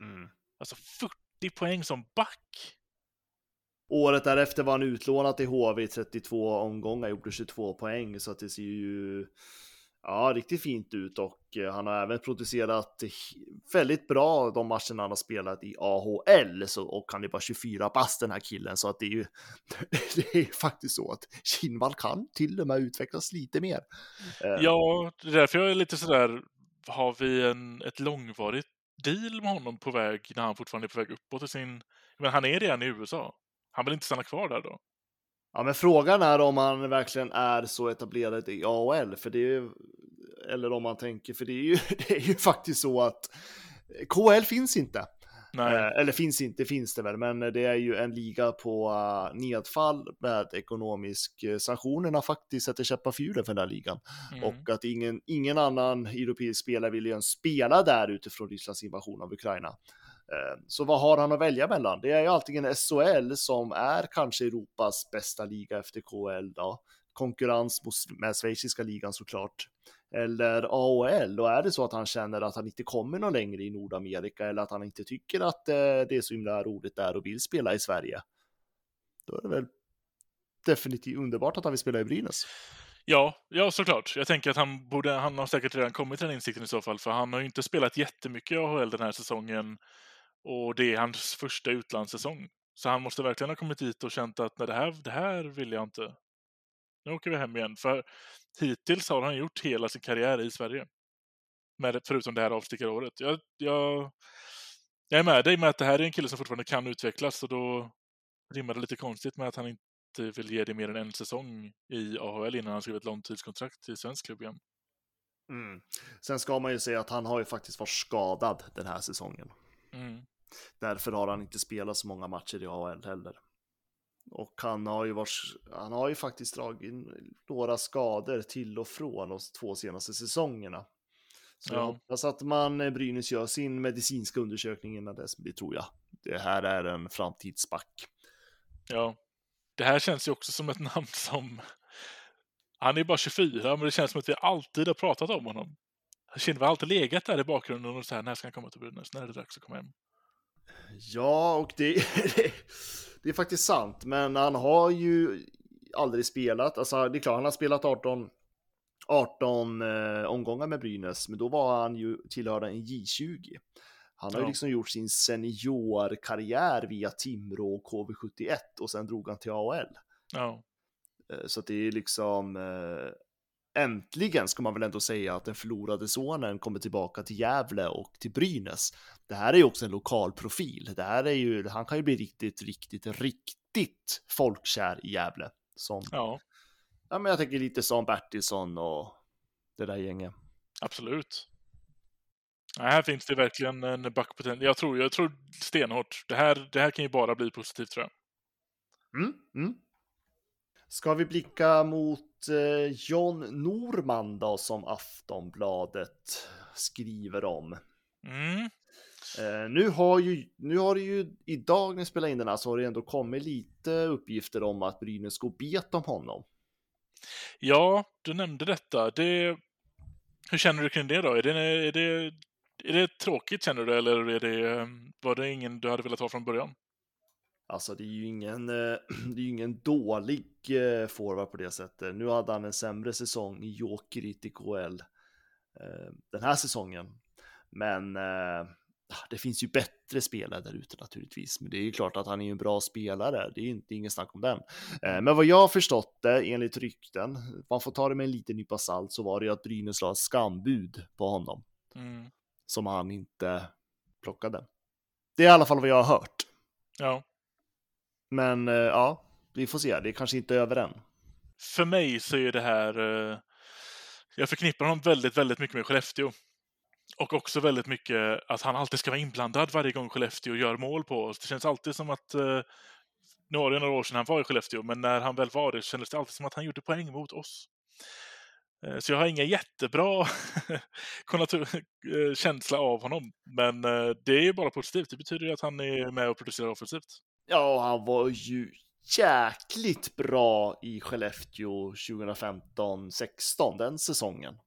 Speaker 2: Mm.
Speaker 1: Alltså 40 poäng som back.
Speaker 2: Året därefter var han utlånad till HV i 32 omgångar, gjorde 22 poäng, så att det ser ju Ja, riktigt fint ut och eh, han har även producerat väldigt bra de matcherna han har spelat i AHL så, och han är bara 24 bast den här killen så att det är ju det är faktiskt så att Kinnvall kan till och med utvecklas lite mer.
Speaker 1: Eh. Ja, det är därför jag är lite sådär, har vi en, ett långvarigt deal med honom på väg när han fortfarande är på väg uppåt i sin, men han är redan i USA. Han vill inte stanna kvar där då.
Speaker 2: Ja, men frågan är om han verkligen är så etablerad i AHL, för det är ju, eller om man tänker, för det är ju, det är ju faktiskt så att KHL finns inte. Eh, eller finns inte, finns det väl, men det är ju en liga på uh, nedfall med ekonomisk uh, sanktionerna faktiskt sätter käppar för hjulen för den här ligan. Mm. Och att ingen, ingen annan europeisk spelare vill ju spela där utifrån Rysslands invasion av Ukraina. Eh, så vad har han att välja mellan? Det är ju antingen SHL som är kanske Europas bästa liga efter KHL då. Konkurrens med schweiziska ligan såklart. Eller AHL, och är det så att han känner att han inte kommer någon längre i Nordamerika eller att han inte tycker att eh, det är så himla roligt där och vill spela i Sverige. Då är det väl definitivt underbart att han vill spela i Brynäs.
Speaker 1: Ja, ja såklart. Jag tänker att han borde, han har säkert redan kommit till den insikten i så fall, för han har ju inte spelat jättemycket i AHL den här säsongen. Och det är hans första utlandssäsong. Så han måste verkligen ha kommit dit och känt att nej, det, här, det här vill jag inte. Nu åker vi hem igen. För hittills har han gjort hela sin karriär i Sverige. Med, förutom det här avstickaråret. Jag, jag, jag är med dig med att det här är en kille som fortfarande kan utvecklas och då rimmar det lite konstigt med att han inte vill ge det mer än en säsong i AHL innan han skriver ett långtidskontrakt i svensk klubb igen.
Speaker 2: Mm. Sen ska man ju säga att han har ju faktiskt varit skadad den här säsongen.
Speaker 1: Mm.
Speaker 2: Därför har han inte spelat så många matcher i AHL heller. Och han har ju, varit, han har ju faktiskt dragit några skador till och från de två senaste säsongerna. Så ja. jag hoppas att man eh, Brynäs gör sin medicinska undersökning innan dess, det tror jag. Det här är en framtidsback.
Speaker 1: Ja, det här känns ju också som ett namn som... Han är bara 24, men det känns som att vi alltid har pratat om honom. Kinnvall har alltid legat där i bakgrunden och så här, när ska han komma till Brynäs? När är det dags att komma hem?
Speaker 2: Ja, och det, det är faktiskt sant, men han har ju aldrig spelat. Alltså, det är klart, han har spelat 18, 18 eh, omgångar med Brynäs, men då var han ju tillhörde en J20. Han har ju liksom gjort sin seniorkarriär via Timrå och KV71 och sen drog han till AHL.
Speaker 1: Ja.
Speaker 2: Eh, så det är liksom eh, äntligen ska man väl ändå säga att den förlorade sonen kommer tillbaka till Gävle och till Brynäs. Det här är ju också en lokal profil. Det här är ju, han kan ju bli riktigt, riktigt, riktigt folkkär i Gävle. Som,
Speaker 1: ja.
Speaker 2: ja, men jag tänker lite som Bertilsson och det där gänget.
Speaker 1: Absolut. Ja, här finns det verkligen en backpotential. Jag tror, jag tror stenhårt. Det här, det här kan ju bara bli positivt tror jag.
Speaker 2: Mm, mm. Ska vi blicka mot John Norman då som Aftonbladet skriver om?
Speaker 1: Mm.
Speaker 2: Eh, nu har ju, nu har det ju idag när vi spelar in den här så har det ändå kommit lite uppgifter om att Brynäs går bet om honom.
Speaker 1: Ja, du nämnde detta. Det, hur känner du kring det då? Är det, är det, är det tråkigt känner du eller är det, var det ingen du hade velat ha från början?
Speaker 2: Alltså det är ju ingen, eh, det är ingen dålig eh, forward på det sättet. Nu hade han en sämre säsong i Jokerit i KL eh, den här säsongen. Men ah, det finns ju bättre spelare där ute naturligtvis. Men det är ju klart att han är en bra spelare. Det är inte ingen snack om den. Men vad jag har förstått det enligt rykten, man får ta det med en liten nypa salt, så var det ju att Brynäs la skambud på honom.
Speaker 1: Mm.
Speaker 2: Som han inte plockade. Det är i alla fall vad jag har hört.
Speaker 1: Ja.
Speaker 2: Men eh, ja, vi får se. Det är kanske inte över än.
Speaker 1: För mig så är det här... Eh, jag förknippar honom väldigt, väldigt mycket med Skellefteå. Och också väldigt mycket att han alltid ska vara inblandad varje gång Skellefteå gör mål på oss. Det känns alltid som att... Eh, nu var det några år sedan han var i Skellefteå, men när han väl var det kändes det alltid som att han gjorde poäng mot oss. Så jag har inga jättebra känsla av honom. Men det är ju bara positivt. Det betyder ju att han är med och producerar offensivt.
Speaker 2: Ja, han var ju jäkligt bra i Skellefteå 2015-16, den säsongen.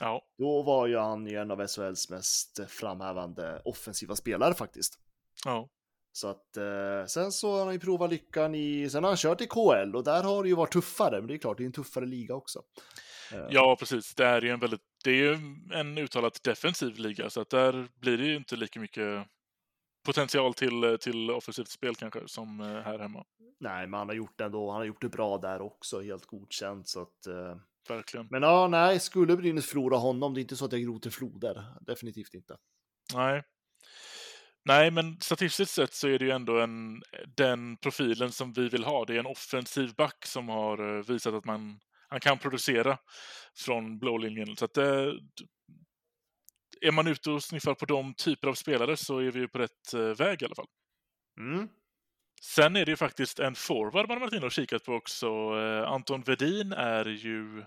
Speaker 1: Ja.
Speaker 2: Då var ju han en av SHLs mest framhävande offensiva spelare faktiskt.
Speaker 1: Ja.
Speaker 2: Så att eh, sen så har han ju provat lyckan i, sen har han kört i KL och där har det ju varit tuffare, men det är klart, det är en tuffare liga också.
Speaker 1: Ja, precis. Det är ju en väldigt, det är ju en uttalat defensiv liga, så att där blir det ju inte lika mycket potential till, till offensivt spel kanske som eh, här hemma.
Speaker 2: Nej, men han har gjort det ändå. Han har gjort det bra där också, helt godkänt. Så att, eh...
Speaker 1: Verkligen.
Speaker 2: Men ja, nej, skulle Brynäs förlora honom, det är inte så att jag gråter floder. Definitivt inte.
Speaker 1: Nej. Nej, men statistiskt sett så är det ju ändå en, den profilen som vi vill ha. Det är en offensiv back som har eh, visat att man han kan producera från blå linjen. Så att det, är man ute och sniffar på de typer av spelare så är vi på rätt eh, väg i alla fall.
Speaker 2: Mm.
Speaker 1: Sen är det ju faktiskt en forward man har varit inne och kikat på också. Eh, Anton Vedin är ju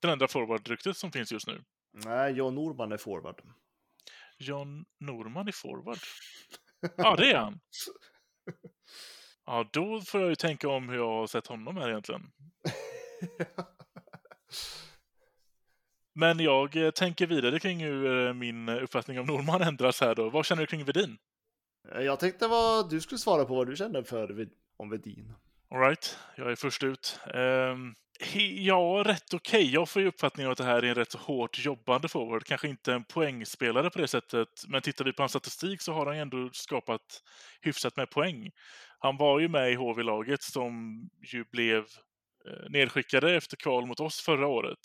Speaker 1: den enda forwardryktet som finns just nu.
Speaker 2: Nej, John Norman är forward.
Speaker 1: John Norman är forward? Ja, det är han. Ja, då får jag ju tänka om hur jag har sett honom här egentligen. Men jag eh, tänker vidare kring hur eh, min uppfattning om Norman ändras här då. Vad känner du kring Vedin?
Speaker 2: Eh, jag tänkte vad du skulle svara på vad du känner för om Vedin.
Speaker 1: Alright, jag är först ut. Um, ja, rätt okej. Okay. Jag får ju uppfattningen att det här är en rätt hårt jobbande forward. Kanske inte en poängspelare på det sättet, men tittar vi på hans statistik så har han ju ändå skapat hyfsat med poäng. Han var ju med i HV-laget som ju blev nedskickade efter kval mot oss förra året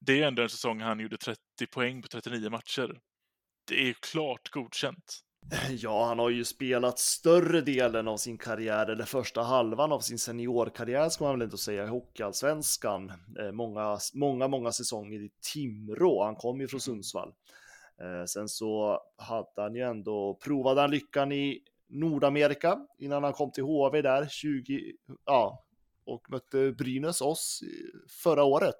Speaker 1: det är ändå en säsong han gjorde 30 poäng på 39 matcher. Det är ju klart godkänt.
Speaker 2: Ja, han har ju spelat större delen av sin karriär, eller första halvan av sin seniorkarriär ska man väl inte säga, i Hockeyallsvenskan. Eh, många, många, många säsonger i Timrå. Han kom ju från mm. Sundsvall. Eh, sen så hade han ju ändå, provade han lyckan i Nordamerika innan han kom till HV där 20, ja, och mötte Brynäs oss förra året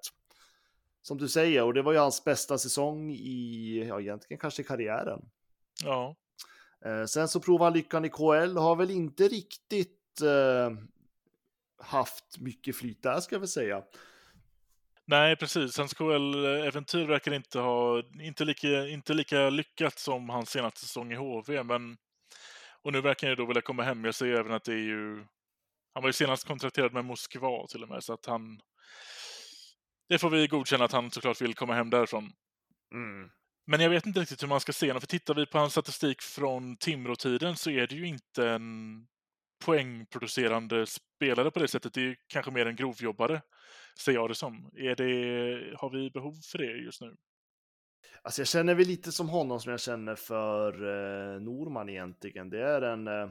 Speaker 2: som du säger, och det var ju hans bästa säsong i, ja egentligen kanske karriären.
Speaker 1: Ja.
Speaker 2: Eh, sen så provade han lyckan i KL och har väl inte riktigt eh, haft mycket flyt där ska jag väl säga.
Speaker 1: Nej, precis. Hans KL-äventyr verkar inte ha, inte lika, inte lika lyckat som hans senaste säsong i HV, men och nu verkar han ju då vilja komma hem. Jag ser även att det är ju, han var ju senast kontrakterad med Moskva till och med, så att han det får vi godkänna att han såklart vill komma hem därifrån.
Speaker 2: Mm.
Speaker 1: Men jag vet inte riktigt hur man ska se honom, för tittar vi på hans statistik från Timrå-tiden så är det ju inte en poängproducerande spelare på det sättet. Det är kanske mer en grovjobbare, ser jag det som. Är det, har vi behov för det just nu?
Speaker 2: Alltså jag känner väl lite som honom som jag känner för eh, Norman egentligen. Det är en... Eh,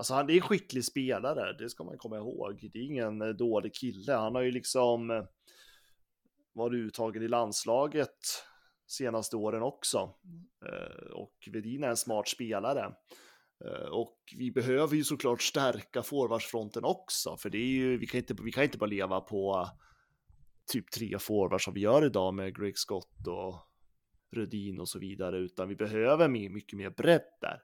Speaker 2: alltså han är en skicklig spelare, det ska man komma ihåg. Det är ingen eh, dålig kille. Han har ju liksom eh, varit uttagen i landslaget senaste åren också. Eh, och Vedin är en smart spelare. Och vi behöver ju såklart stärka forwardsfronten också, för det är ju, vi kan inte, vi kan inte bara leva på typ tre forwards som vi gör idag med Greg Scott och Rödin och så vidare, utan vi behöver mycket mer bredd där.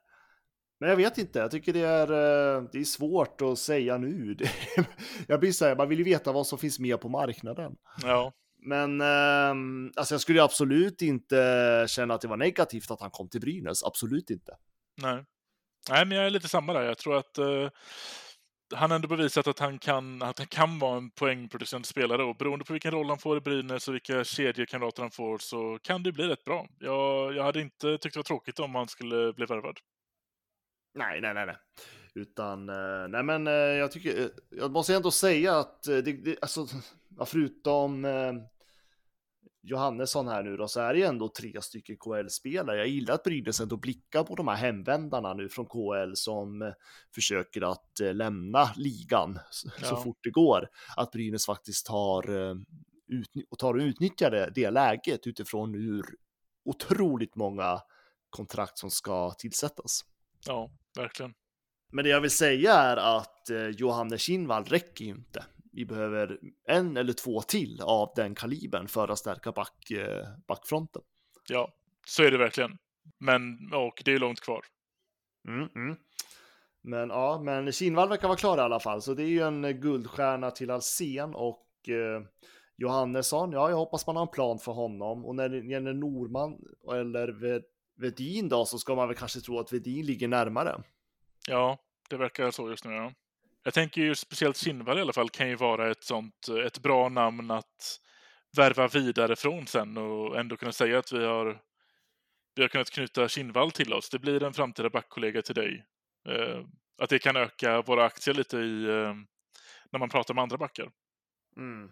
Speaker 2: Men jag vet inte, jag tycker det är, eh, det är svårt att säga nu. jag blir så här, man vill ju veta vad som finns med på marknaden.
Speaker 1: Ja.
Speaker 2: Men eh, alltså jag skulle absolut inte känna att det var negativt att han kom till Brynäs. Absolut inte.
Speaker 1: Nej, Nej men jag är lite samma där. Jag tror att eh, han ändå bevisat att han, kan, att han kan vara en poängproducerande spelare och beroende på vilken roll han får i Brynäs och vilka kedjekamrater han får så kan det bli rätt bra. Jag, jag hade inte tyckt det var tråkigt om han skulle bli värvad.
Speaker 2: Nej, nej, nej, nej. Utan, eh, nej men eh, jag tycker, eh, jag måste ändå säga att det, det alltså, förutom Johannesson här nu då, så är det ändå tre stycken KL-spelare. Jag gillar att Brynäs ändå blickar på de här hemvändarna nu från KL som försöker att lämna ligan ja. så fort det går. Att Brynäs faktiskt tar, och tar och utnyttjar det, det läget utifrån hur otroligt många kontrakt som ska tillsättas.
Speaker 1: Ja, verkligen.
Speaker 2: Men det jag vill säga är att eh, Johannes Kinnvall räcker ju inte. Vi behöver en eller två till av den kalibern för att stärka back, eh, backfronten.
Speaker 1: Ja, så är det verkligen. Men, och det är långt kvar.
Speaker 2: Mm, mm. Men ja, men Kinnvall verkar vara klar i alla fall, så det är ju en guldstjärna till Alsen och eh, Johannesson, ja, jag hoppas man har en plan för honom. Och när det gäller Norman eller Vedin då, så ska man väl kanske tro att Vedin ligger närmare.
Speaker 1: Ja, det verkar så just nu. Ja. Jag tänker ju speciellt Kinnvall i alla fall kan ju vara ett sånt, ett bra namn att värva vidare från sen och ändå kunna säga att vi har, vi har kunnat knyta Kinnvall till oss. Det blir en framtida backkollega till dig. Eh, att det kan öka våra aktier lite i, eh, när man pratar med andra backar.
Speaker 2: Mm.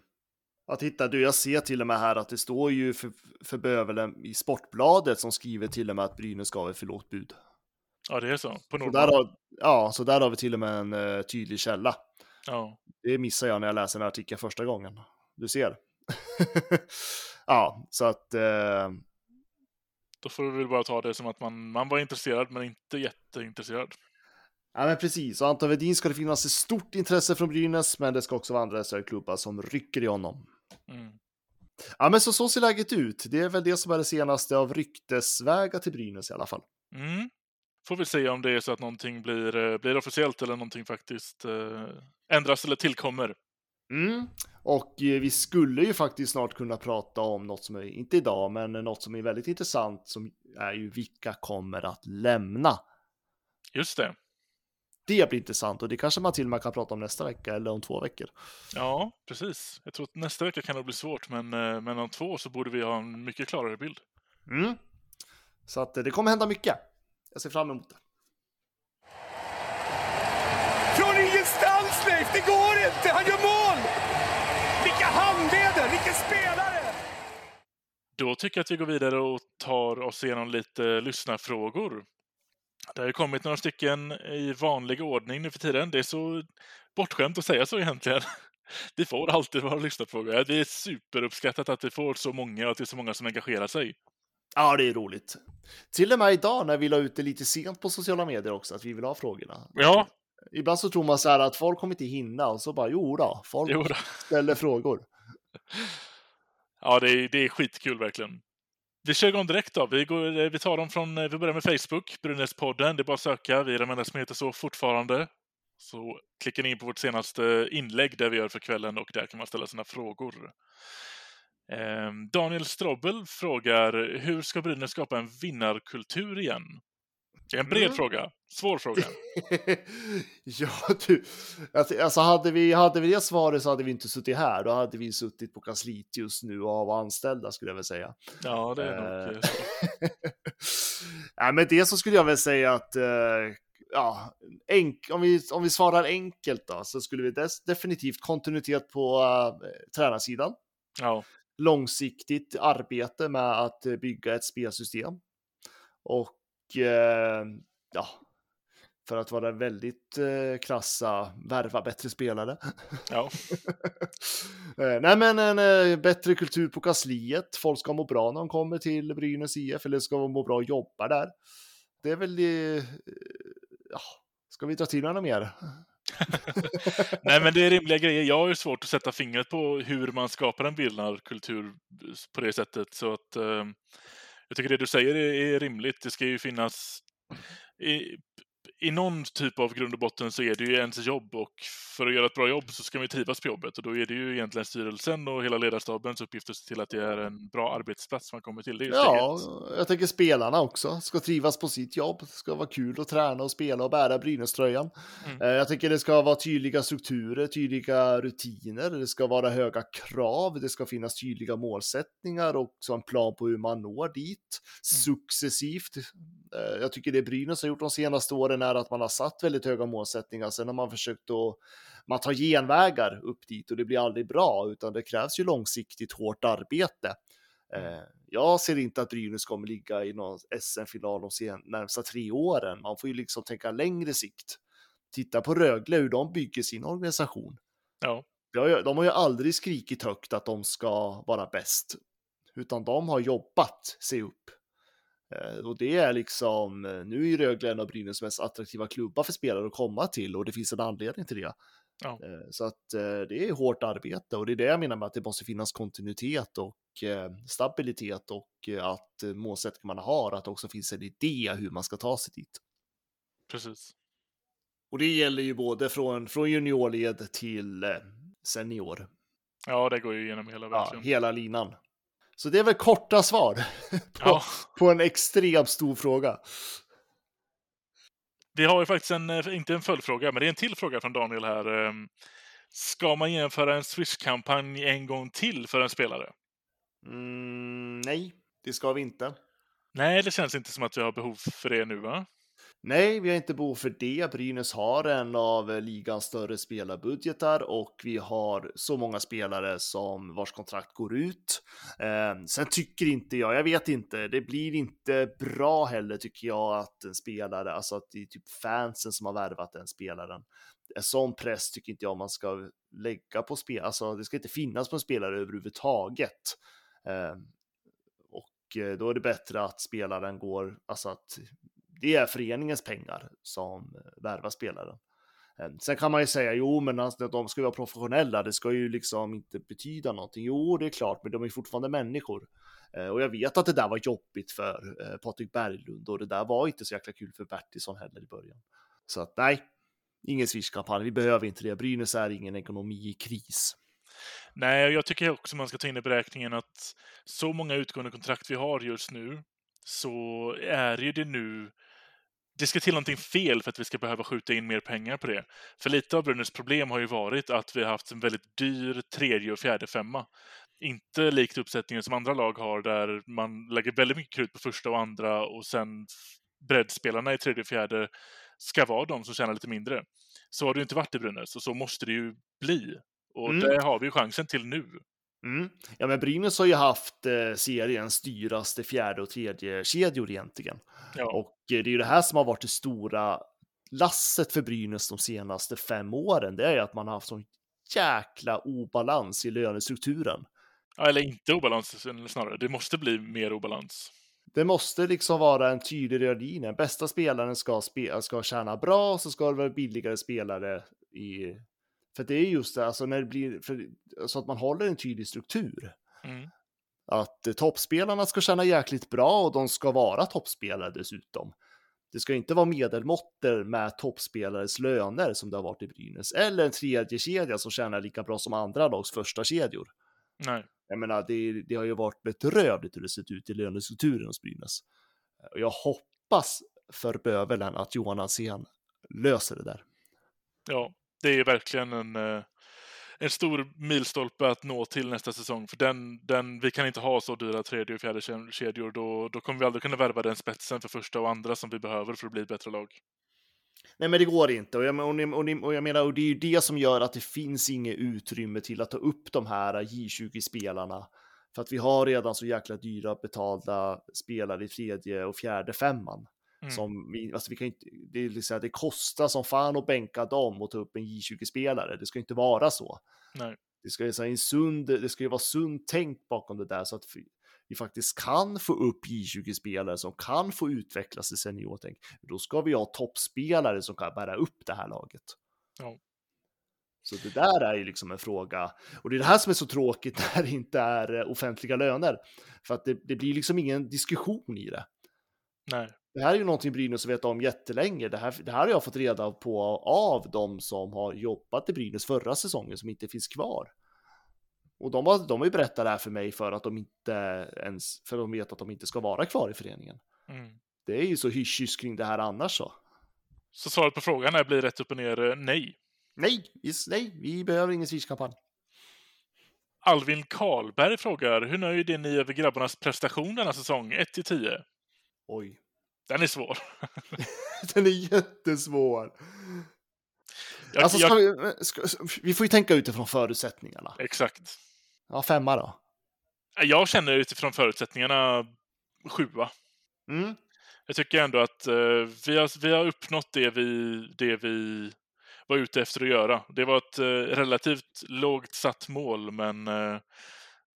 Speaker 2: Ja, titta du, jag ser till och med här att det står ju för, för Bövelen i Sportbladet som skriver till och med att Brynäs gav ett för lågt bud.
Speaker 1: Ja, det är så. På
Speaker 2: så där har, Ja, så där har vi till och med en uh, tydlig källa.
Speaker 1: Ja.
Speaker 2: Det missar jag när jag läser en artikel första gången. Du ser. ja, så att... Uh...
Speaker 1: Då får du väl bara ta det som att man, man var intresserad, men inte jätteintresserad.
Speaker 2: Ja, men precis. Och Anton Wedin ska det finnas ett stort intresse från Brynäs, men det ska också vara andra SHL-klubbar som rycker i honom. Mm. Ja, men så, så ser läget ut. Det är väl det som är det senaste av ryktesvägar till Brynäs i alla fall.
Speaker 1: Mm. Får vi se om det är så att någonting blir, eh, blir officiellt eller någonting faktiskt eh, ändras eller tillkommer.
Speaker 2: Mm. Och eh, vi skulle ju faktiskt snart kunna prata om något som är, inte idag, men något som är väldigt intressant som är ju vilka kommer att lämna.
Speaker 1: Just det.
Speaker 2: Det blir intressant och det kanske man till och med kan prata om nästa vecka eller om två veckor.
Speaker 1: Ja, precis. Jag tror att nästa vecka kan det bli svårt, men, eh, men om två så borde vi ha en mycket klarare bild.
Speaker 2: Mm. Så att det kommer hända mycket. Jag ser fram emot det.
Speaker 3: Från ingenstans Leif, det går inte! Han gör mål! Vilka handleder, vilken spelare!
Speaker 1: Då tycker jag att vi går vidare och tar oss igenom lite lyssnarfrågor. Det har ju kommit några stycken i vanlig ordning nu för tiden. Det är så bortskämt att säga så egentligen. Vi får alltid våra lyssnarfrågor. Det är superuppskattat att vi får så många och att det är så många som engagerar sig.
Speaker 2: Ja, det är roligt. Till och med idag när vi la ut det lite sent på sociala medier också, att vi vill ha frågorna.
Speaker 1: Ja.
Speaker 2: Ibland så tror man så här att folk kommer inte hinna och så bara, jo då, folk jo då. ställer frågor.
Speaker 1: Ja, det är, det är skitkul verkligen. Vi kör igång direkt då. Vi, går, eh, vi tar dem från, eh, vi börjar med Facebook, Brynäspodden. Det är bara att söka. Vi är de enda som heter så fortfarande. Så klickar ni in på vårt senaste inlägg där vi gör för kvällen och där kan man ställa sina frågor. Ehm, Daniel Strobbel frågar, hur ska Brynäs skapa en vinnarkultur igen? Det är en bred mm. fråga. Svår fråga.
Speaker 2: ja, du. Alltså hade vi, hade vi det svaret så hade vi inte suttit här. Då hade vi suttit på kansliet just nu och var anställda skulle jag väl säga.
Speaker 1: Ja, det är nog
Speaker 2: eh. Nej, men det så skulle jag väl säga att uh, ja, enk om, vi, om vi svarar enkelt då, så skulle vi definitivt kontinuitet på uh, tränarsidan.
Speaker 1: Ja.
Speaker 2: Långsiktigt arbete med att bygga ett spelsystem. Och eh, ja, för att vara väldigt eh, krassa, värva bättre spelare.
Speaker 1: Ja.
Speaker 2: eh, nej, men en eh, bättre kultur på kansliet. Folk ska må bra när de kommer till Brynäs IF, eller ska må bra och jobba där. Det är väl det. Eh, ja, ska vi dra till några mer?
Speaker 1: Nej, men det är rimliga grejer. Jag har ju svårt att sätta fingret på hur man skapar en bildnarkultur på det sättet. Så att eh, jag tycker det du säger är, är rimligt. Det ska ju finnas i, i någon typ av grund och botten så är det ju ens jobb och för att göra ett bra jobb så ska man trivas på jobbet och då är det ju egentligen styrelsen och hela ledarstabens uppgift att se till att det är en bra arbetsplats man kommer till.
Speaker 2: ja, jag tänker spelarna också ska trivas på sitt jobb. Det ska vara kul att träna och spela och bära Brynäs-tröjan. Mm. Eh, jag tänker det ska vara tydliga strukturer, tydliga rutiner, det ska vara höga krav, det ska finnas tydliga målsättningar och en plan på hur man når dit mm. successivt. Eh, jag tycker det Brynäs har gjort de senaste åren är att man har satt väldigt höga målsättningar. Sen har man försökt att man tar genvägar upp dit och det blir aldrig bra, utan det krävs ju långsiktigt hårt arbete. Mm. Eh, jag ser inte att Brynäs kommer ligga i någon SM-final de närmsta tre åren. Man får ju liksom tänka längre sikt. Titta på Rögle, hur de bygger sin organisation.
Speaker 1: Ja.
Speaker 2: De har ju aldrig skrikit högt att de ska vara bäst, utan de har jobbat sig upp. Eh, och det är liksom, eh, nu är Rögle en av Brynäs mest attraktiva klubbar för spelare att komma till och det finns en anledning till det.
Speaker 1: Ja.
Speaker 2: Eh, så att det är hårt arbete och det är det jag menar med att det måste finnas kontinuitet och stabilitet och att målsättningen man har, att det också finns en idé hur man ska ta sig dit.
Speaker 1: Precis.
Speaker 2: Och det gäller ju både från, från juniorled till senior.
Speaker 1: Ja, det går ju igenom hela
Speaker 2: Ja, hela linan. Så det är väl korta svar på, ja. på en extremt stor fråga.
Speaker 1: Vi har ju faktiskt en, eh, inte en följdfråga, men det är en till fråga från Daniel här. Ehm, ska man genomföra en Swish-kampanj en gång till för en spelare?
Speaker 2: Mm, nej, det ska vi inte.
Speaker 1: Nej, det känns inte som att vi har behov för det nu, va?
Speaker 2: Nej, vi har inte behov för det. Brynäs har en av ligans större spelarbudgetar och vi har så många spelare som vars kontrakt går ut. Eh, sen tycker inte jag, jag vet inte, det blir inte bra heller tycker jag att en spelare, alltså att det är typ fansen som har värvat den spelaren. En sån press tycker inte jag man ska lägga på spel, alltså det ska inte finnas på en spelare överhuvudtaget. Ehm, eh, och då är det bättre att spelaren går, alltså att det är föreningens pengar som eh, värvar spelaren. Eh, sen kan man ju säga, jo, men alltså, de ska ju vara professionella, det ska ju liksom inte betyda någonting. Jo, det är klart, men de är fortfarande människor. Eh, och jag vet att det där var jobbigt för Patrik Berglund och det där var inte så jäkla kul för Bertilsson heller i början. Så att nej, ingen Swish-kampanj, vi behöver inte det. Brynäs är ingen ekonomi i kris.
Speaker 1: Nej, jag tycker också man ska ta in i beräkningen att så många utgående kontrakt vi har just nu, så är ju det nu det ska till någonting fel för att vi ska behöva skjuta in mer pengar på det. För lite av Brynäs problem har ju varit att vi har haft en väldigt dyr tredje och fjärde femma. Inte likt uppsättningen som andra lag har där man lägger väldigt mycket krut på första och andra och sen breddspelarna i tredje och fjärde ska vara de som tjänar lite mindre. Så har det ju inte varit i Brynäs och så måste det ju bli. Och mm. det har vi ju chansen till nu.
Speaker 2: Mm. Ja, men Brynäs har ju haft eh, seriens dyraste fjärde och tredje kedjor egentligen. Ja. Och eh, det är ju det här som har varit det stora lasset för Brynäs de senaste fem åren. Det är ju att man har haft sån jäkla obalans i lönestrukturen.
Speaker 1: Eller inte obalans snarare. Det måste bli mer obalans.
Speaker 2: Det måste liksom vara en tydlig röd linje. Bästa spelaren ska, spe ska tjäna bra, så ska det vara billigare spelare i för det är just det, alltså när det blir, för, så att man håller en tydlig struktur. Mm. Att eh, toppspelarna ska känna jäkligt bra och de ska vara toppspelare dessutom. Det ska inte vara medelmåttor med toppspelares löner som det har varit i Brynäs. Eller en tredje kedja som tjänar lika bra som andra lags första kedjor.
Speaker 1: Nej.
Speaker 2: Jag menar, det, det har ju varit bedrövligt hur det sett ut i lönestrukturen hos Brynäs. Och jag hoppas för bövelen att Johan Alsen löser det där.
Speaker 1: Ja, det är verkligen en, eh, en stor milstolpe att nå till nästa säsong. För den, den, vi kan inte ha så dyra tredje och fjärde kedjor. Då, då kommer vi aldrig kunna värva den spetsen för första och andra som vi behöver för att bli ett bättre lag.
Speaker 2: Nej, men det går inte. Och jag, och, och, och jag menar, och det är ju det som gör att det finns inget utrymme till att ta upp de här J20-spelarna. För att vi har redan så jäkla dyra betalda spelare i tredje och fjärde femman. Mm. Som vi, alltså vi kan inte, det, är liksom, det kostar som fan att bänka dem och ta upp en J20-spelare. Det ska inte vara så.
Speaker 1: Nej.
Speaker 2: Det ska, så en sund, det ska ju vara sunt tänkt bakom det där så att vi, vi faktiskt kan få upp J20-spelare som kan få utvecklas i seniortänk. Då ska vi ha toppspelare som kan bära upp det här laget.
Speaker 1: Ja.
Speaker 2: Så det där är ju liksom en fråga. Och det är det här som är så tråkigt när det inte är eh, offentliga löner. För att det, det blir liksom ingen diskussion i det.
Speaker 1: Nej.
Speaker 2: Det här är ju någonting Brynäs vet om jättelänge. Det här, det här har jag fått reda på av de som har jobbat i Brynäs förra säsongen som inte finns kvar. Och de har, de har ju berättat det här för mig för att de inte ens, för de vet att de inte ska vara kvar i föreningen.
Speaker 1: Mm.
Speaker 2: Det är ju så hysch kring det här annars så.
Speaker 1: Så svaret på frågan är blir rätt upp och ner eh, nej?
Speaker 2: Nej, yes, nej, vi behöver ingen Swish-kampanj.
Speaker 1: Alvin Karlberg frågar, hur nöjd är ni över grabbarnas prestation denna säsong? 1 till 10?
Speaker 2: Oj.
Speaker 1: Den är svår.
Speaker 2: Den är jättesvår.
Speaker 1: Jag,
Speaker 2: alltså,
Speaker 1: jag...
Speaker 2: Vi, ska, vi, får ju tänka utifrån förutsättningarna.
Speaker 1: Exakt.
Speaker 2: Ja, femma då?
Speaker 1: Jag känner utifrån förutsättningarna sjua.
Speaker 2: Mm.
Speaker 1: Jag tycker ändå att uh, vi, har, vi har uppnått det vi, det vi var ute efter att göra. Det var ett uh, relativt lågt satt mål, men, uh,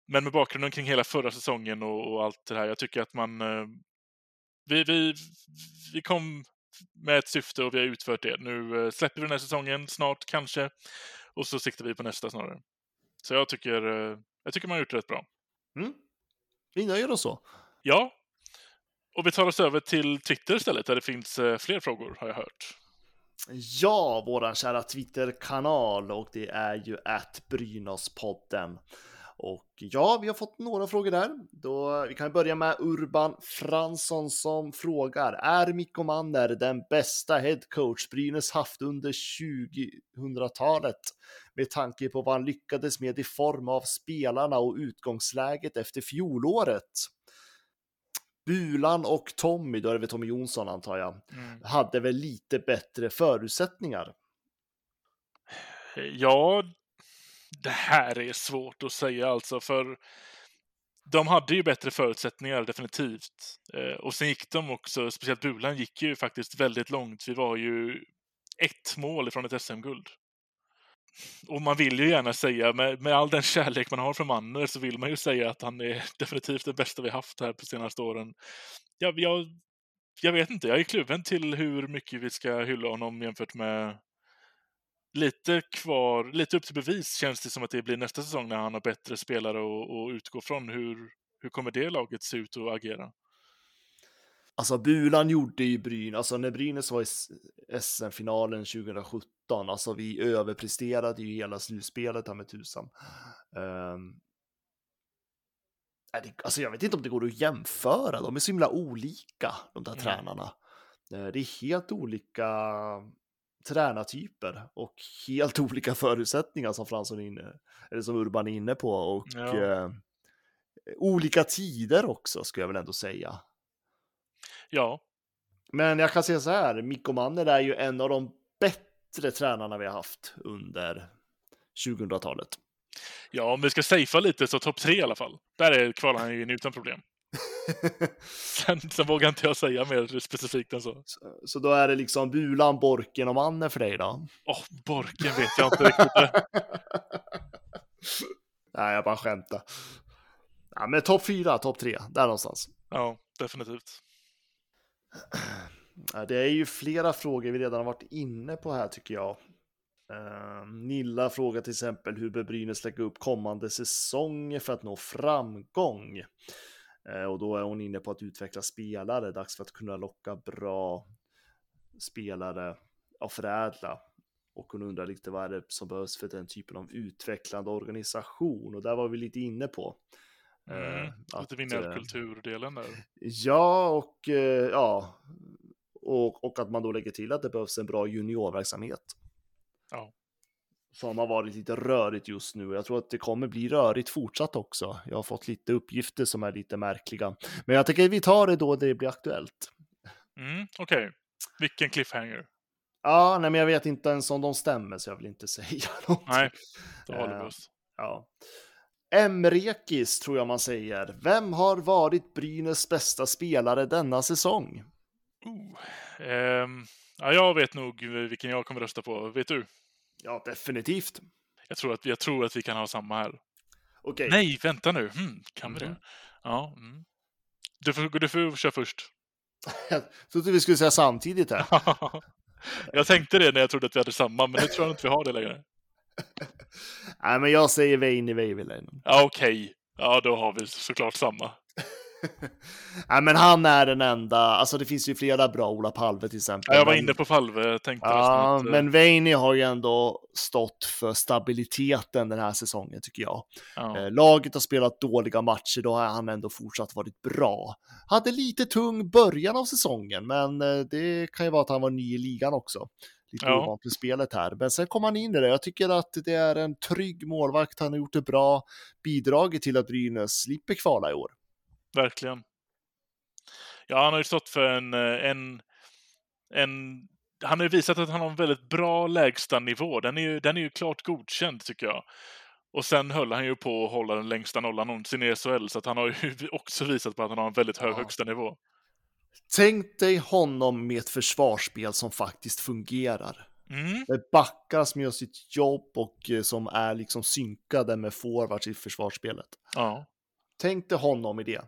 Speaker 1: men med bakgrunden kring hela förra säsongen och, och allt det här. Jag tycker att man vi, vi, vi kom med ett syfte och vi har utfört det. Nu eh, släpper vi den här säsongen snart kanske och så siktar vi på nästa snarare. Så jag tycker, eh, jag tycker man har gjort rätt bra.
Speaker 2: Mm. Vi nöjer oss så.
Speaker 1: Ja. Och vi tar oss över till Twitter istället där det finns eh, fler frågor har jag hört.
Speaker 2: Ja, våran kära Twitter-kanal och det är ju att Brynäspodden. Och ja, vi har fått några frågor där. Då, vi kan börja med Urban Fransson som frågar. Är Mikko Manner den bästa headcoach Brynäs haft under 2000-talet? Med tanke på vad han lyckades med i form av spelarna och utgångsläget efter fjolåret. Bulan och Tommy, då är det väl Tommy Jonsson antar jag, mm. hade väl lite bättre förutsättningar.
Speaker 1: Ja, det här är svårt att säga alltså, för de hade ju bättre förutsättningar definitivt. Eh, och sen gick de också, speciellt Bulan gick ju faktiskt väldigt långt. Vi var ju ett mål ifrån ett SM-guld. Och man vill ju gärna säga, med, med all den kärlek man har för Manner, så vill man ju säga att han är definitivt det bästa vi haft här på senaste åren. Jag, jag, jag vet inte, jag är kluven till hur mycket vi ska hylla honom jämfört med lite kvar, lite upp till bevis känns det som att det blir nästa säsong när han har bättre spelare att utgå från. Hur, hur kommer det laget se ut och agera?
Speaker 2: Alltså Bulan gjorde ju Bryn, alltså när Brynäs var i SM-finalen 2017, alltså vi överpresterade ju hela slutspelet här med tusan. Um, alltså jag vet inte om det går att jämföra, de är så himla olika de där mm. tränarna. Eh, det är helt olika tränartyper och helt olika förutsättningar som Fransson är inne, eller som Urban är inne på och ja. eh, olika tider också skulle jag väl ändå säga.
Speaker 1: Ja.
Speaker 2: Men jag kan säga så här, Mikko Manner är ju en av de bättre tränarna vi har haft under 2000-talet.
Speaker 1: Ja, om vi ska safea lite så topp tre i alla fall. Där kvalar han ju in utan problem. sen, sen vågar inte jag säga mer specifikt än så.
Speaker 2: så. så. då är det liksom Bulan, Borken och Mannen för dig då?
Speaker 1: Åh, oh, Borken vet jag inte riktigt.
Speaker 2: Nej, jag bara skämtar. Ja, men topp fyra, topp tre, där någonstans.
Speaker 1: Ja, definitivt.
Speaker 2: Det är ju flera frågor vi redan har varit inne på här tycker jag. Uh, Nilla frågar till exempel hur bör Brynäs lägga upp kommande säsonger för att nå framgång? Uh, och då är hon inne på att utveckla spelare, dags för att kunna locka bra spelare och förädla. Och hon undrar lite vad är det som behövs för den typen av utvecklande organisation och där var vi lite inne på.
Speaker 1: Mm, uh, att, vinnarkulturdelen där.
Speaker 2: Ja, och ja, och, och att man då lägger till att det behövs en bra juniorverksamhet.
Speaker 1: Ja.
Speaker 2: Som har varit lite rörigt just nu. Jag tror att det kommer bli rörigt fortsatt också. Jag har fått lite uppgifter som är lite märkliga. Men jag tänker att vi tar det då det blir aktuellt.
Speaker 1: Mm, Okej, okay. vilken cliffhanger.
Speaker 2: Ja, nej, men jag vet inte ens om de stämmer så jag vill inte säga någonting.
Speaker 1: Nej, då håller vi eh, oss.
Speaker 2: Ja. Emrekis tror jag man säger. Vem har varit Brynäs bästa spelare denna säsong?
Speaker 1: Uh, um, ja, jag vet nog vilken jag kommer rösta på. Vet du?
Speaker 2: Ja, definitivt.
Speaker 1: Jag tror att, jag tror att vi kan ha samma här.
Speaker 2: Okay.
Speaker 1: Nej, vänta nu. Hmm, kan vi det? Mm. Ja. Mm. Du, får, du får köra först.
Speaker 2: jag trodde vi skulle säga samtidigt här.
Speaker 1: jag tänkte det när jag trodde att vi hade samma, men nu tror jag inte vi har det längre.
Speaker 2: Nej, men jag säger Veini Veiviläinen.
Speaker 1: Ja, okej. Okay. Ja, då har vi såklart samma.
Speaker 2: Nej, men han är den enda. Alltså, det finns ju flera bra Ola Palve till exempel.
Speaker 1: Ja, jag var inne på Palve. Tänkte
Speaker 2: ja, att... men Veini har ju ändå stått för stabiliteten den här säsongen tycker jag. Ja. Eh, laget har spelat dåliga matcher, då har han ändå fortsatt varit bra. Hade lite tung början av säsongen, men eh, det kan ju vara att han var ny i ligan också lite ja. ovant spelet här. Men sen kom han in i det. Jag tycker att det är en trygg målvakt. Han har gjort det bra, bidragit till att Brynäs slipper kvala i år.
Speaker 1: Verkligen. Ja, han har ju stått för en, eh, en, en han har ju visat att han har en väldigt bra lägsta nivå. Den är ju, den är ju klart godkänd tycker jag. Och sen höll han ju på att hålla den längsta nollan någonsin i SHL, så att han har ju också visat på att han har en väldigt hög ja. högsta nivå.
Speaker 2: Tänk dig honom med ett försvarsspel som faktiskt fungerar.
Speaker 1: Mm.
Speaker 2: Med backar som gör sitt jobb och eh, som är liksom synkade med forwards i försvarsspelet.
Speaker 1: Ja.
Speaker 2: Tänk dig honom i det.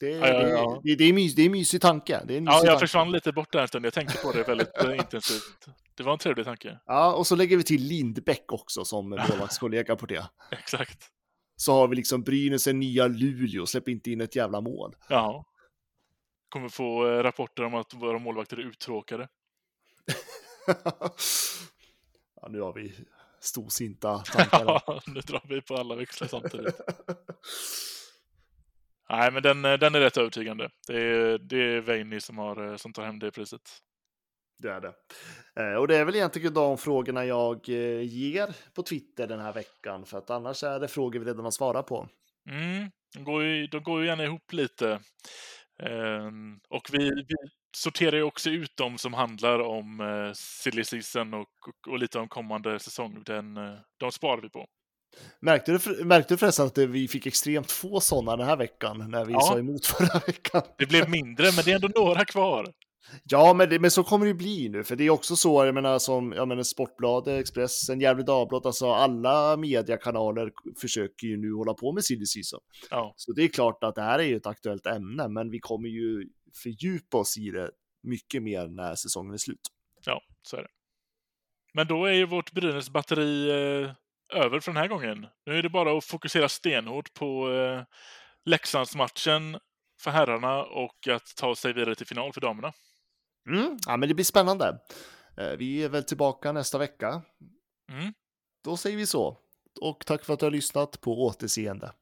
Speaker 2: Det, ja, ja, ja. det, det, är, mys, det är en mysig tanke. Det är en
Speaker 1: ja, jag
Speaker 2: tanke.
Speaker 1: försvann lite bort där en stund. Jag tänkte på det väldigt eh, intensivt. Det var en trevlig tanke.
Speaker 2: Ja, och så lägger vi till Lindbäck också som målvaktskollega på det.
Speaker 1: Exakt.
Speaker 2: Så har vi liksom Brynäs en nya Luleå, släpp inte in ett jävla mål.
Speaker 1: Ja. Kommer få eh, rapporter om att våra målvakter är uttråkade.
Speaker 2: ja, nu har vi storsinta tankar.
Speaker 1: Ja, nu drar vi på alla växlar samtidigt. Nej, men den, den är rätt övertygande. Det är, det är Veini som, har, som tar hem det priset.
Speaker 2: Det är det. Eh, och det är väl egentligen de frågorna jag eh, ger på Twitter den här veckan, för att annars är det frågor vi redan har svarat på.
Speaker 1: Mm, de, går ju, de går ju gärna ihop lite. Eh, och vi, vi, sorterar ju också ut de som handlar om eh, silly season och, och, och, lite om kommande säsong. Den, eh, de sparar vi på.
Speaker 2: Märkte du, märkte du förresten att vi fick extremt få sådana den här veckan när vi ja. sa emot förra veckan?
Speaker 1: Det blev mindre, men det är ändå några kvar.
Speaker 2: Ja, men, det, men så kommer det bli nu, för det är också så, jag menar som jag menar, Sportbladet, Expressen, Gefle Dagblad, alltså alla mediekanaler försöker ju nu hålla på med silly season. Ja. Så det är klart att det här är ju ett aktuellt ämne, men vi kommer ju fördjupa oss i det mycket mer när säsongen är slut.
Speaker 1: Ja, så är det. Men då är ju vårt Brynäs batteri eh, över för den här gången. Nu är det bara att fokusera stenhårt på eh, Leksandsmatchen för herrarna och att ta sig vidare till final för damerna.
Speaker 2: Mm, ja, men det blir spännande. Eh, vi är väl tillbaka nästa vecka. Mm. Då säger vi så. Och tack för att du har lyssnat på återseende.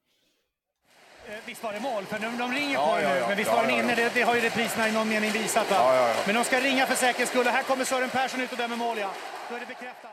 Speaker 3: Eh, visst var det mål? För de, de ringer ja, på ja, nu, ja, men visst var den inne? Det, det, har ju repriserna i någon mening visat. Va? Men de ska ringa för säkerhets skull. Här kommer Sören Persson ut och dömer mål, ja. Då är det bekräftat.